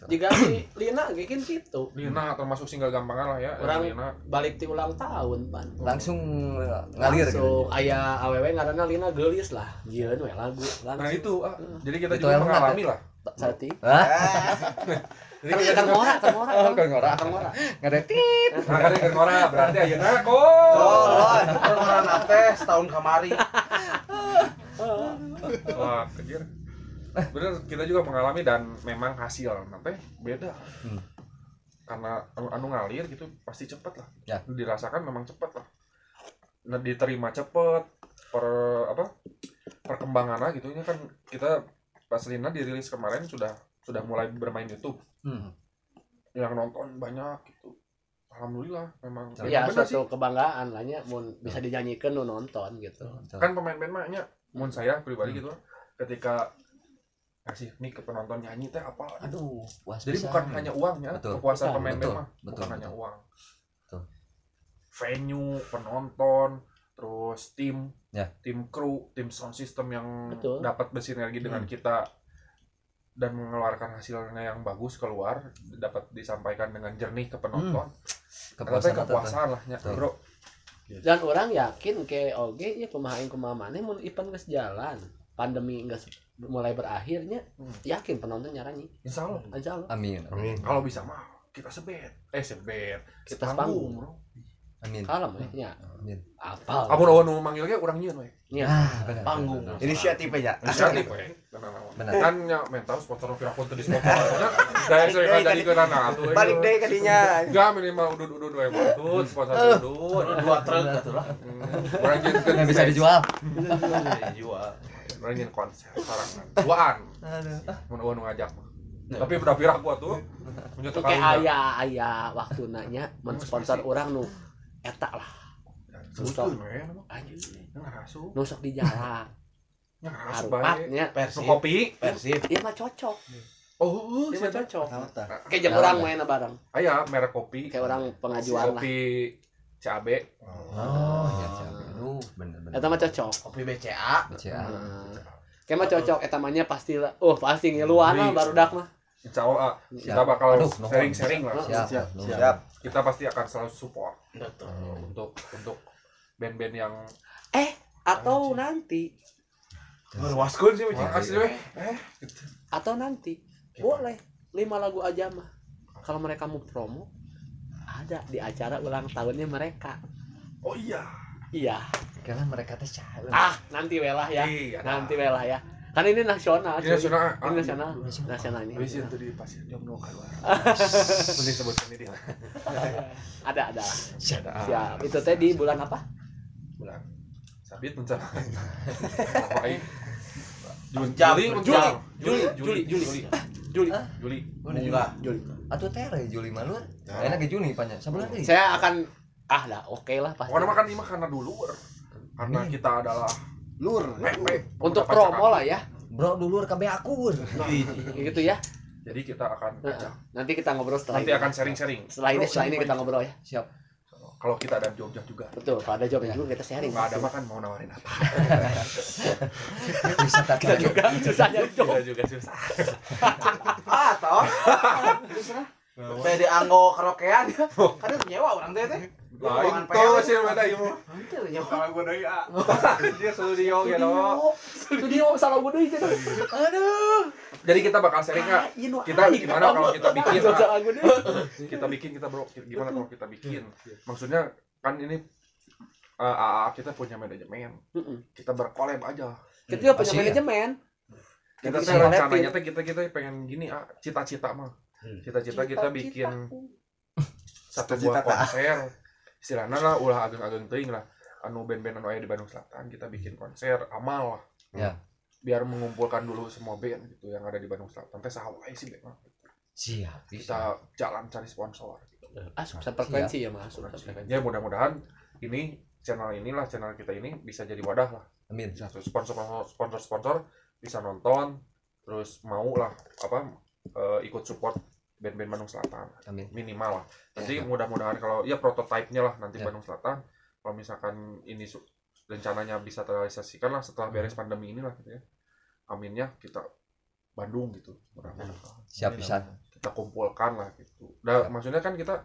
jika si Lina bikin gitu. Lina termasuk single gampangan lah ya Orang- Lina balik ti ulang tahun pan. Langsung uh, ngalir langsung gitu. aya awewe ngaranna Lina gelis lah. Jieun we lagu. Langsung. Nah itu, ah, jadi kita Itu juga yang mengalami lah. sati (laughs) (laughs) Hah? Jadi kita ngora ngora Oh, ngora. ngora Ngada tit. Ngora berarti ayeuna. Oh, setahun kamari. Wah, kejir. Bener kita juga mengalami dan memang hasil nanti beda. Hmm. Karena anu, anu ngalir gitu pasti cepet lah. Ya. Dirasakan memang cepet lah. Nah, diterima cepet per apa? Perkembangannya gitu ya kan kita pas Lina dirilis kemarin sudah sudah mulai bermain YouTube. Hmm. Yang nonton banyak gitu. Alhamdulillah memang ya bener sih. suatu kebanggaan lah nya mun bisa dinyanyikan nu nonton gitu kan pemain band mah nya mun saya pribadi gitu ketika kasih mic ke penonton nyanyi teh apa Aduh, puas jadi bukan hanya uangnya Betul. kepuasan Bukan, pemain betul, band mah betul, bukan hanya betul. uang Betul. venue penonton terus tim Ya. tim kru tim sound system yang dapat bersinergi dengan Hmm. kita dan mengeluarkan hasilnya yang bagus keluar dapat disampaikan dengan jernih ke penonton. Kepuasan eta teh. kepuasan lah nya Betul. bro. Dan orang yakin ke oge ya kumaha maneh mun Ipan geus jalan. Pandemi enggak mulai berakhirnya Hmm. yakin penonton nyaranyi insya Allah. Aja Allah. Amin Amin. kalau bisa mah kita sebet eh sebet Kita sepanggung, sepanggung. bro amin kalem ya amin apa amun awan nu manggilnya urang nyieun we ya ah Panggung. Inisiatif aja. inisiatif. We benar. Kan nya mental sponsor pira pun di sponsor. Saya sering kan jadi ke ranah atuh Balik deh kadinya. enggak minimal udun-udun we bantut sponsor udun dua truk gitu lah. Hmm, urang ke nggak bisa dijual. Dijual. Urang nyeun konser sarangan. Duaan. Mun awan ngajak tapi udah pirah gua tuh. Punya kayak ayah ayah waktu nanya mensponsor orang nu eta lah. Susah, men. anjing. Nusuk di jalan. Harupatnya persib. Kopi. persib. Dia mah cocok. Oh, dia mah siapa? cocok. Tah. kayak jeung orang main bareng Aya merek kopi. kayak orang pengajuan lah. Kopi CAB. oh ya siapa aduh bener bener. Eta mah cocok. Kopi BCA BCA Nah, kayak mah cocok. Eta mah nya pasti lah. Oh pasti ngiluan lah baru dak mah. Insya Allah ah, kita Siap. bakal sharing-sharing lah. Siap. Kita pasti akan selalu support betul untuk untuk band-band yang atau nanti. Berwaskun sih asli weh. Eh, atau nanti. Boleh. Lima lagu aja mah. Kalau mereka mau promo ada di acara ulang tahunnya mereka. Oh iya. iya. Karena mereka teh ah nanti welah ya. Iya. nanti welah ya kan ini nasional Ini cuy. nasional. ini nasional. Nasional. Ini. Wis itu di pasien jam 2 keluar. (laughs) Mending sebutkan ini dia. (laughs) ada ada. Siap. siap. Itu teh di bulan apa? Bulan. Sabit mencana (laughs) Baik. Juli, Juli, Juli, Juli, Juli, Juli, Juli, Juli. Juli. enggak. Juli. Atau tere Juli malu enak ke Juni panjang sebulan deh saya akan ah lah oke lah pasti. Pokoknya makan ini karena dulu karena kita adalah Lur. mepek untuk promo lah ya. Bro dulu KB aku gitu ya. Jadi kita akan nanti kita ngobrol setelah nanti ini. akan sharing-sharing. setelah ini setelah ini kita ngobrol ya. Siap. Kalau kita ada Jogja juga. betul kalau ada jawabnya juga kita sharing. Nggak ada makan mau nawarin apa? (laughs) wisata kita juga susah nyari job. Kita juga. Susah. ah toh. (laughs) Kayak di anggo karaokean. Kan itu nyewa orang teh teh. Lain sih ieu. Dia (laughs) studio gitu. studio salah gue deh aduh. Jadi kita bakal sharing Kak. Kita gimana kalau kita bikin salah kita bikin kita bro. Gimana kalau kita bikin? Maksudnya kan ini AA kita punya manajemen. Kita berkolab aja. Kita punya ya. manajemen. Kita rencananya tuh kita kita pengen gini ah cita-cita mah. Hmm. cita-cita kita bikin (laughs) satu Cita-cita buah konser istilahnya lah ulah ageng-ageng teuing lah. Anu band-band anu aya di Bandung Selatan kita bikin konser amal lah. Ya. biar mengumpulkan dulu semua band gitu yang ada di Bandung Selatan. Teh saha wae sih band mah. siap kita jalan cari sponsor. Gitu. ah sukses frekuensi ya mas ya mudah-mudahan ini channel inilah channel kita ini bisa jadi wadah lah. Amin. Sponsor sponsor sponsor sponsor bisa nonton terus mau lah apa eh, ikut support band-band Bandung Selatan amin minimal lah nanti Ya. mudah-mudahan kalau ya prototipenya lah nanti Ya. Bandung Selatan kalau misalkan ini su- rencananya bisa terrealisasikan lah setelah Hmm. beres pandemi ini lah gitu ya aminnya kita Bandung gitu mudah-mudahan siap bisa kita kumpulkan lah gitu. Nah, maksudnya kan kita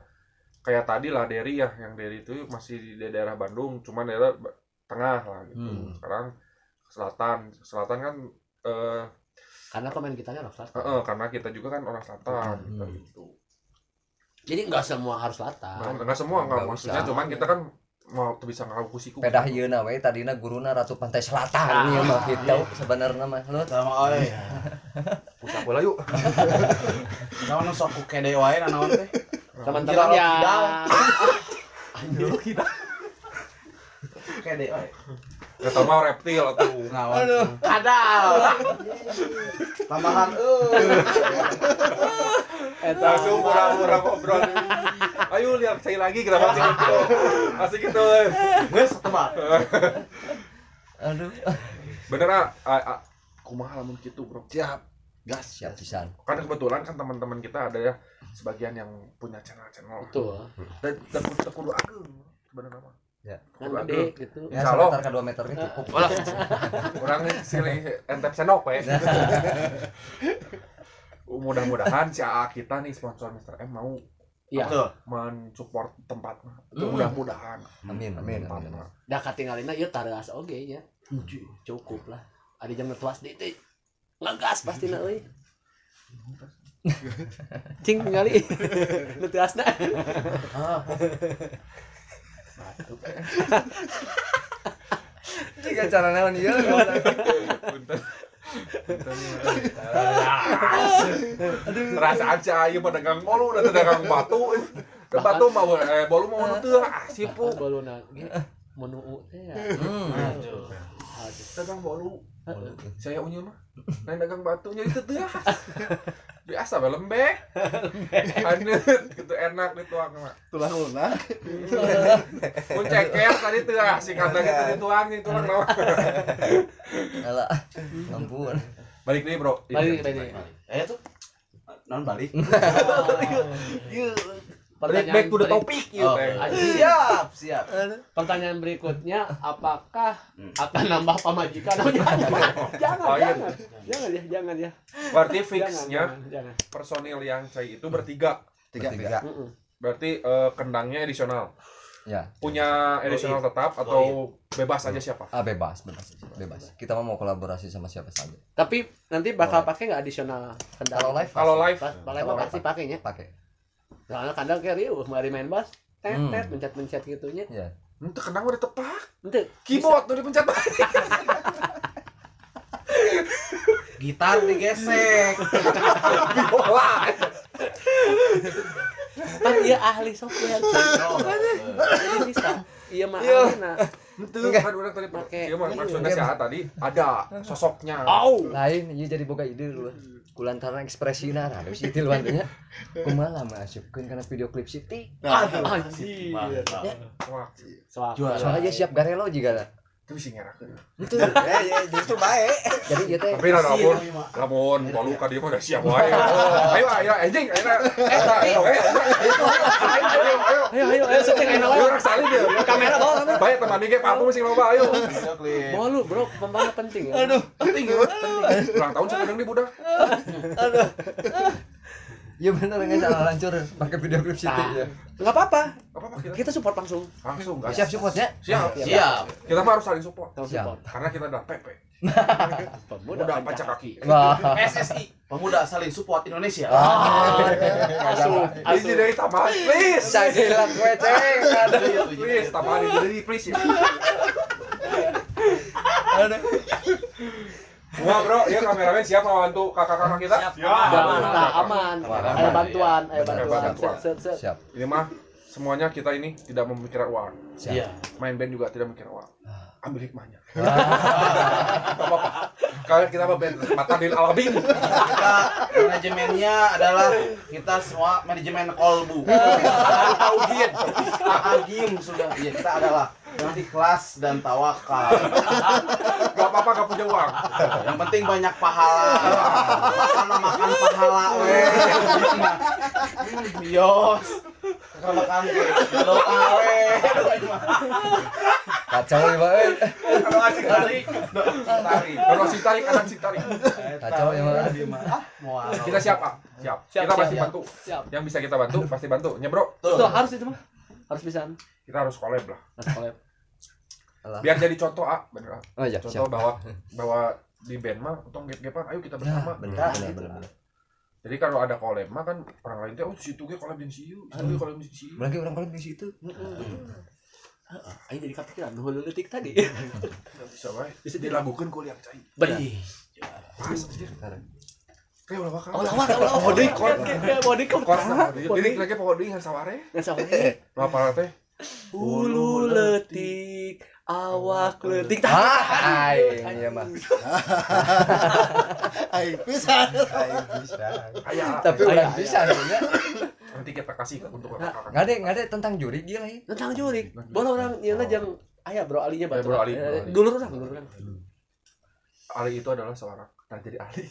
kayak tadi lah Derry ya, yang Derry itu masih di daerah Bandung, cuman daerah tengah lah gitu. Hmm. Sekarang selatan, selatan kan eh karena pemain kitanya orang selatan eh, eh, karena kita juga kan orang selatan Hmm. gitu. gitu. jadi nggak semua harus selatan enggak semua Nggak maksudnya cuman kita kan mau tuh bisa ngaku siku. pedah yeuna we tadina guruna ratu pantai selatan Ah. ieu mah gitu sebenarnya mah lu Sama oi. (laughs) Pusat bola yuk. (laughs) Naon sok ku kede wae naon teh. teman-teman ya kidal. Kede wae. Gak tau mau reptil tuh. Naon. kadal Tambahan euy. eta Langsung pura-pura ngobrol. Ayo lihat saya lagi kita masih gitu. Asik gitu. Geus tebak. aduh Bener ah, ah, ah, kumaha lamun gitu, Bro. Siap. Gas. siap pisan kan kebetulan kan teman-teman kita ada ya sebagian yang punya channel-channel betul dan dan kudu dan kudu ageng sebenarnya mah kan gede gitu. Ya Insya Allah. sekitar ke 2 meter gitu cukup (laughs) orang silih entep senok ya. (laughs) Mudah-mudahan si AA kita nih sponsor Mr. M mau Iya. Betul. mensupport tempat. Mah Hmm. mudah-mudahan. Amin amin amin, amin. dah katingalina ieu tareas oge nya cukup lah. Adi jam ngetuas di di. Ngegas pasti na euy. (laughs) Cing ningali ngetuasna. (laughs) Jika cara naon ieu. Punten. Punten. Terasa aja ieu pedagang bolu dan pedagang batu. Da batu mau eh bolu mau nu teu ah sipu. Baluna ge menu teh ya. Dagang bolu. Saya unyil mah. Lain dagang batu itu teu. (laughs) Biasa bae lembek. Haneut gitu enak dituang mah. tulang lunak (laughs) Mun ceker tadi teu ah si kata gitu dituang nih tulang naon. (laughs) Alah. Ampun. Balik deui, Bro. Balik balik. Eh tuh non balik. Balik back to the topic Oh, teh. siap, siap. Pertanyaan berikutnya, apakah Hmm. akan nambah pamajikan? Oh, (laughs) jangan, jangan, Oh, iya. jangan, jangan ya, jangan ya. Berarti Jangan, fixnya jangan, jangan. personil yang cai itu bertiga. tiga Bertiga. tiga. Berarti eh, kendangnya edisional. Ya. Punya edisional tetap atau bebas aja siapa? Ah bebas, bebas, bebas. Kita mau kolaborasi sama siapa saja. Tapi nanti bakal pakai nggak adisional kendali? Kalau live, Kalau live kalau live pasti pakainya. pakai. Soalnya kadang kayak riuh, mari main bass, tet Hmm. tet mencet mencet gitunya. Ya. Itu kendang udah tepak. Nanti Keyboard tuh dipencet. (laughs) Gitar digesek. Bola. kan dia ahli software. Oh, Jadi bisa. Iya mah ahli nah. Itu kan udah tadi Pakai- Iya mah maksudnya sih tadi ada sosoknya. Au. Lain, iya jadi boga ide dulu. Kulantaran ekspresina nah terus itu luan teh nya. Kumaha masukkeun kana video klip Siti. Aduh, anjir. Soalnya dia siap garelo juga lah. Itu bisa ngerakeun. Itu. ya ya justru baik Jadi dia teh Tapi nah namun, namun bolu ka mah udah siap wae. Ayo ayo anjing, ayo. Ayo ayo. Ayo ayo. Ayo ayo ayo setting Ayo ayo. salin dia. Kamera bawa kamera. Baik teman ge parfum sing loba ayo. Video klip. Bawa lu, Bro, pembantu penting ya. Aduh. Penting ya. Ulang tahun sedang di budak. Iya bener nggak salah (laughs) lancur pakai video klip Siti Nah, ya. Enggak apa-apa. Apa apa kita? Kita support langsung. Langsung guys. Siap supportnya. Siap. Siap. Kita mah harus saling support. Siap. support. Karena kita adalah PP. (laughs) Pemuda Udah pancak. pacak kaki. SSI (laughs) Pemuda Saling Support Indonesia. Asuh, Ini dari tambahan, please. Saya hilang gue ceng. Aduh. Please, tambahan ini dari please ya. Wah bro, ya kameramen siap mau bantu kakak-kakak kita? Aman, nah, aman. Aman. Ayo bantuan, ayo bantuan. bantuan. Set, set, set. Siap. Ini mah semuanya kita ini tidak memikirkan uang. Siap. Iya. Main band juga tidak memikirkan uang. Ambil hikmahnya. (laughs) Apa-apa. Kalian kita band mata di alabim. Kita manajemennya adalah kita semua manajemen kolbu. (laughs) Tauhid. Agim sudah. Iya, kita adalah ikhlas dan tawakal. Gak apa-apa gak punya uang. Yang penting banyak pahala. Makan makan pahala we. Yos. Makan makan doa we. Kacau ya, Pak. Kalau ngasih tarik. Tarik. Kalau si tarik kanan si tarik. Kacau ya, Pak. Ah, mau Kita siap Pak. Siap. Kita pasti bantu. Siap. Yang bisa kita bantu pasti bantu. Ya bro, Itu harus itu mah. Harus bisa. kita harus collab lah. Harus collab. Alah. Biar jadi contoh ah, bener ah. Oh iya, Contoh siap. bahwa bahwa di band mah utang gap-gapan ayo kita Ya, bersama. bener, Nah, bener, gitu. bener, bener. Jadi kalau ada collab mah kan orang lain teh oh situ ge collab jeung si ieu, situ ge collab jeung si ieu. Berarti orang-orang di situ. Ayo jadi kepikiran nuhul detik tadi. Bisa wae. Bisa dilagukeun ku liang cai. Bener. Pas anjir. Kayak ulah bakal. Oh lawan, oh lawan. Body code, body code. Kor Jadi lagi deui ngan saware. Nggak salah. Nu apa teh? Bulu letik, awak letik. Ah, iya mah. (laughs) Ai pisan Aya. Tapi Ayo, udah ayo. bisa sebenarnya. nanti kita kasih untuk kakak-kakak. Nggak ada, nggak ada tentang juri dia lah ya. Tentang jurik. Boleh orang yang jang ayah bro alinya Eh. Bro Ali, Bro Eh, Ali. Dulu orang, dulu orang. Ali itu adalah seorang nah jadi Ali.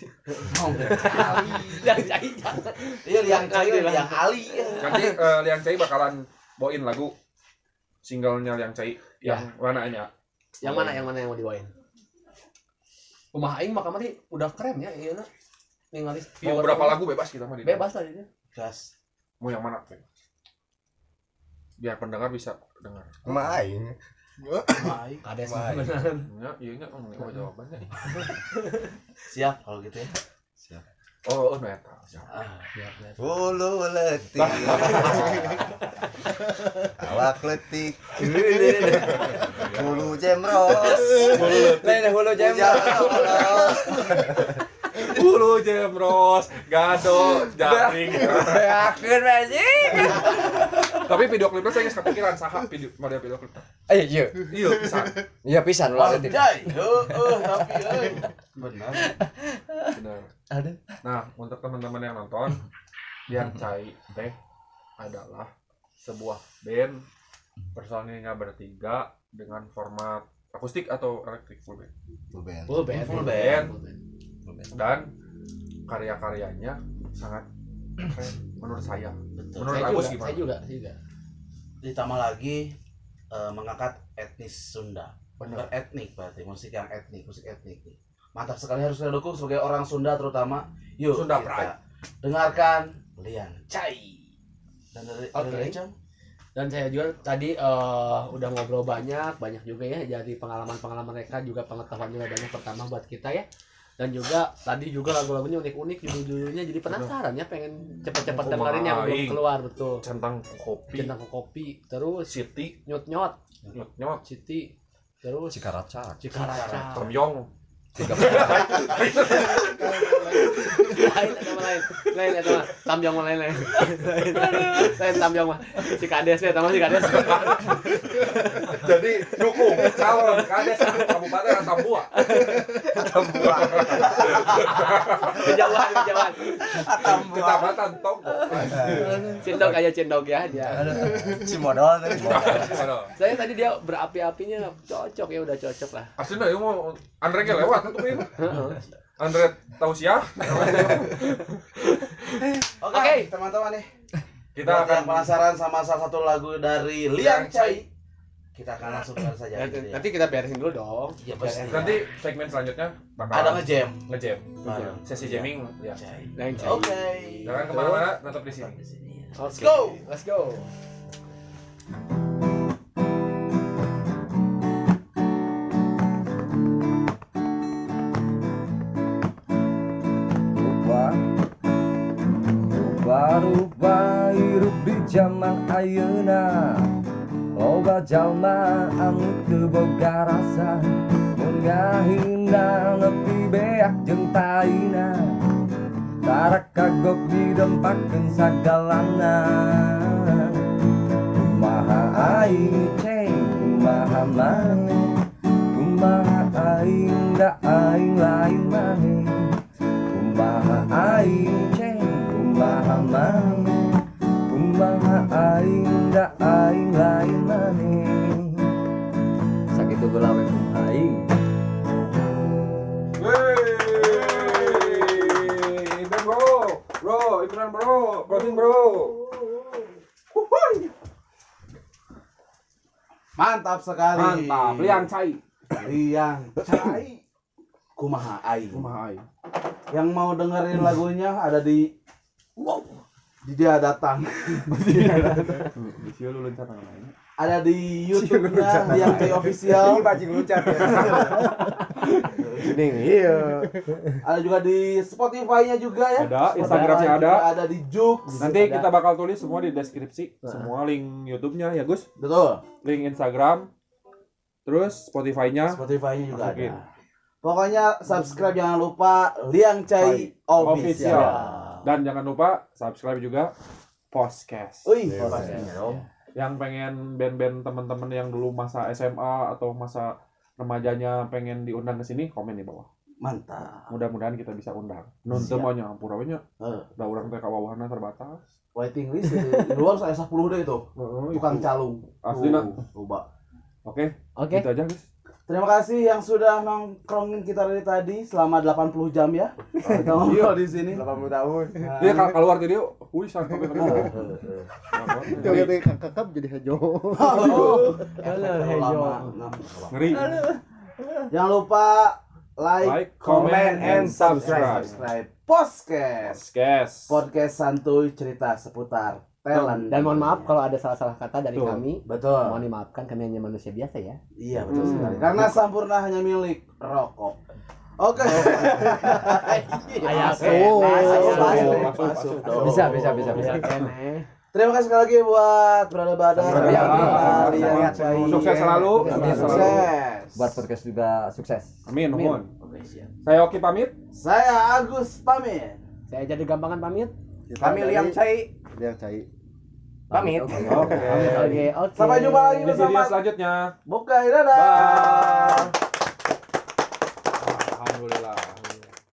Yang jahit jangan. Iya, (laughs) liang cai, liang ali. Nanti eh, Liang Cai bakalan bawain lagu singlenya Liang Cai yang mana nya? Yang mana yang mana yang mau dibawain? Rumah aing mah kamari udah keren ya, iya nak. Ningali Mau berapa lagu bebas kita mah di Bebas lah ini. Gas. Mau yang mana? Biar pendengar bisa dengar. Sama aing. Baik. Kades Baik. beneran. Ya, iya nya oh, jawabannya. (laughs) Siap kalau gitu ya. Oh, oh, neta. Ah, Bulu letik. (laughs) Awak letik. (laughs) Bulu jemros. Lain hulu jam. Jemros. Bulu jemros, gado, jaring. Beakeun anjing. Tapi video klipnya saya nggak kepikiran saha video model video klip. Ayo iya. Iya, bisa. Iya pisan ulah teh. Anjay. Heeh, tapi euy. Benar. Benar. Ada. Nah, untuk teman-teman yang nonton, yang cai teh adalah sebuah band personilnya bertiga dengan format akustik atau elektrik full band. Full band. Full band. Full band. Dan karya-karyanya sangat keren menurut saya. Betul. Menurut Saya Agus juga, gimana? saya juga, saya juga. Ditambah lagi eh, mengangkat etnis Sunda. Benar. Beretnik berarti musik yang etnik, musik etnik nih. Mantap sekali harus kita dukung sebagai orang Sunda terutama. Yuk Sunda kita Pride. dengarkan Lian Cai. Dan dari Ecam, Dan saya juga tadi eh, udah ngobrol banyak, banyak juga ya. Jadi pengalaman-pengalaman mereka juga pengetahuan juga banyak pertama buat kita ya. Dan juga tadi juga lagu-lagunya unik-unik judul-judulnya jadi penasaran ya pengen cepet-cepet dengerin yang belum keluar betul. Centang kopi, Centang kopi terus Siti, nyot-nyot, nyot nyot, Siti terus Cikaraca. Cikaraca. Tomyong, Tiga lain lain. Lain tambyong mah lain lain. Lain lain. Tambyong mah. Si kades ya tamah si kades Jadi dukung calon kades satu kabupaten Atambua. kejauhan kejauhan Kecamatan Tonggo. cendok aja cendok ya aja Si modal tadi. Saya tadi dia berapi-apinya cocok ya udah cocok lah Aslinya ieu mau Andre lewat atuh ini. Heeh. Andre Tausiah. Oke, Oke. teman-teman nih. Kita Buat akan yang penasaran sama salah satu lagu dari Lian Cai. Kita akan langsung dengar saja. nanti, gitu ya. nanti kita beresin dulu dong Iya, pasti. nanti segmen selanjutnya bakal ada ngejam. ngejam. Bareng. Sesi jamming ya. Lain Cai. Oke. Jangan ke mana-mana, tetap di sini. let's go. let's go Rubah hirup di zaman ayeuna Jalma teu boga rasa. Mun ngahina nepi beak jeung taina. Tarak kagok didempakeun sagalana. Kumaha aing ceng kumaha maneh Kumaha aing da aing lain maneh Kumaha aing ceng kumaha maneh Kumaha aing da aing Sakitu geula we kumaha aing bro, bro, bro, bro. Mantap sekali. Mantap, Liang Cai. Liang Cai. Kumaha Aing. Kumaha aing. Yang mau dengerin lagunya ada di Wow. Di dia datang. (laughs) Bisa lu lencana ada di (laughs) YouTube-nya Liang Cai (laughs) official. bajing luncat ya. Ning iya Ada juga di Spotify-nya juga ya. Ada, Instagram-nya ada. Ada di Jux. Nanti Ada. kita bakal tulis semua di deskripsi, semua link YouTube-nya ya Gus, betul. link Instagram, terus Spotify-nya. Spotify-nya juga Masukin. ada. Pokoknya subscribe jangan lupa Liang Cai official. Official. Dan jangan lupa subscribe juga podcast. Wih, Iya, dong. Yang pengen band-band teman-teman yang dulu masa SMA atau masa remajanya pengen diundang ke sini, komen di bawah. Mantap. Mudah-mudahan kita bisa undang. Nun Siap. teu mah nya ampura we nya. Heeh. Da urang teh kawawahanna terbatas. Waiting list di di luar saya 10 deh itu. Tukang calung. Aslinya. Tuh, Coba. Oke, oke gitu aja guys. Terima kasih yang sudah nongkrongin kita dari tadi selama 80 jam ya. Kita ngobrol di sini. 80 tahun. Dia kal- keluar tadi yuk. Wih, sampai Heeh. Coba teh kakap jadi hejo. Hejo. Ngeri. Jangan lupa like, Like, comment, and subscribe. subscribe. Podcast. Podcast. Podcast santuy cerita seputar talent. Dan mohon maaf kalau ada salah-salah kata dari Betul. kami. Betul. Mohon dimaafkan kami hanya manusia biasa ya. Iya betul Hmm. sekali. Karena Sampurna hanya milik rokok. Oke. (laughs) Masuk, kene. masuk dong. Bisa, bisa, bisa, bisa. Ayah kene. Terima kasih sekali lagi buat Brother Badar. Sukses selalu. Amin. Sukses. Buat podcast juga sukses. Amin, nuhun. Oke, siap. Saya Oki pamit. Saya Agus pamit. Saya jadi gampangan pamit. Kami liang cai Liang cai. Pamit. Oke. Oke, oke. Sampai jumpa lagi Di video bersama selanjutnya. Buka dadah. Bye.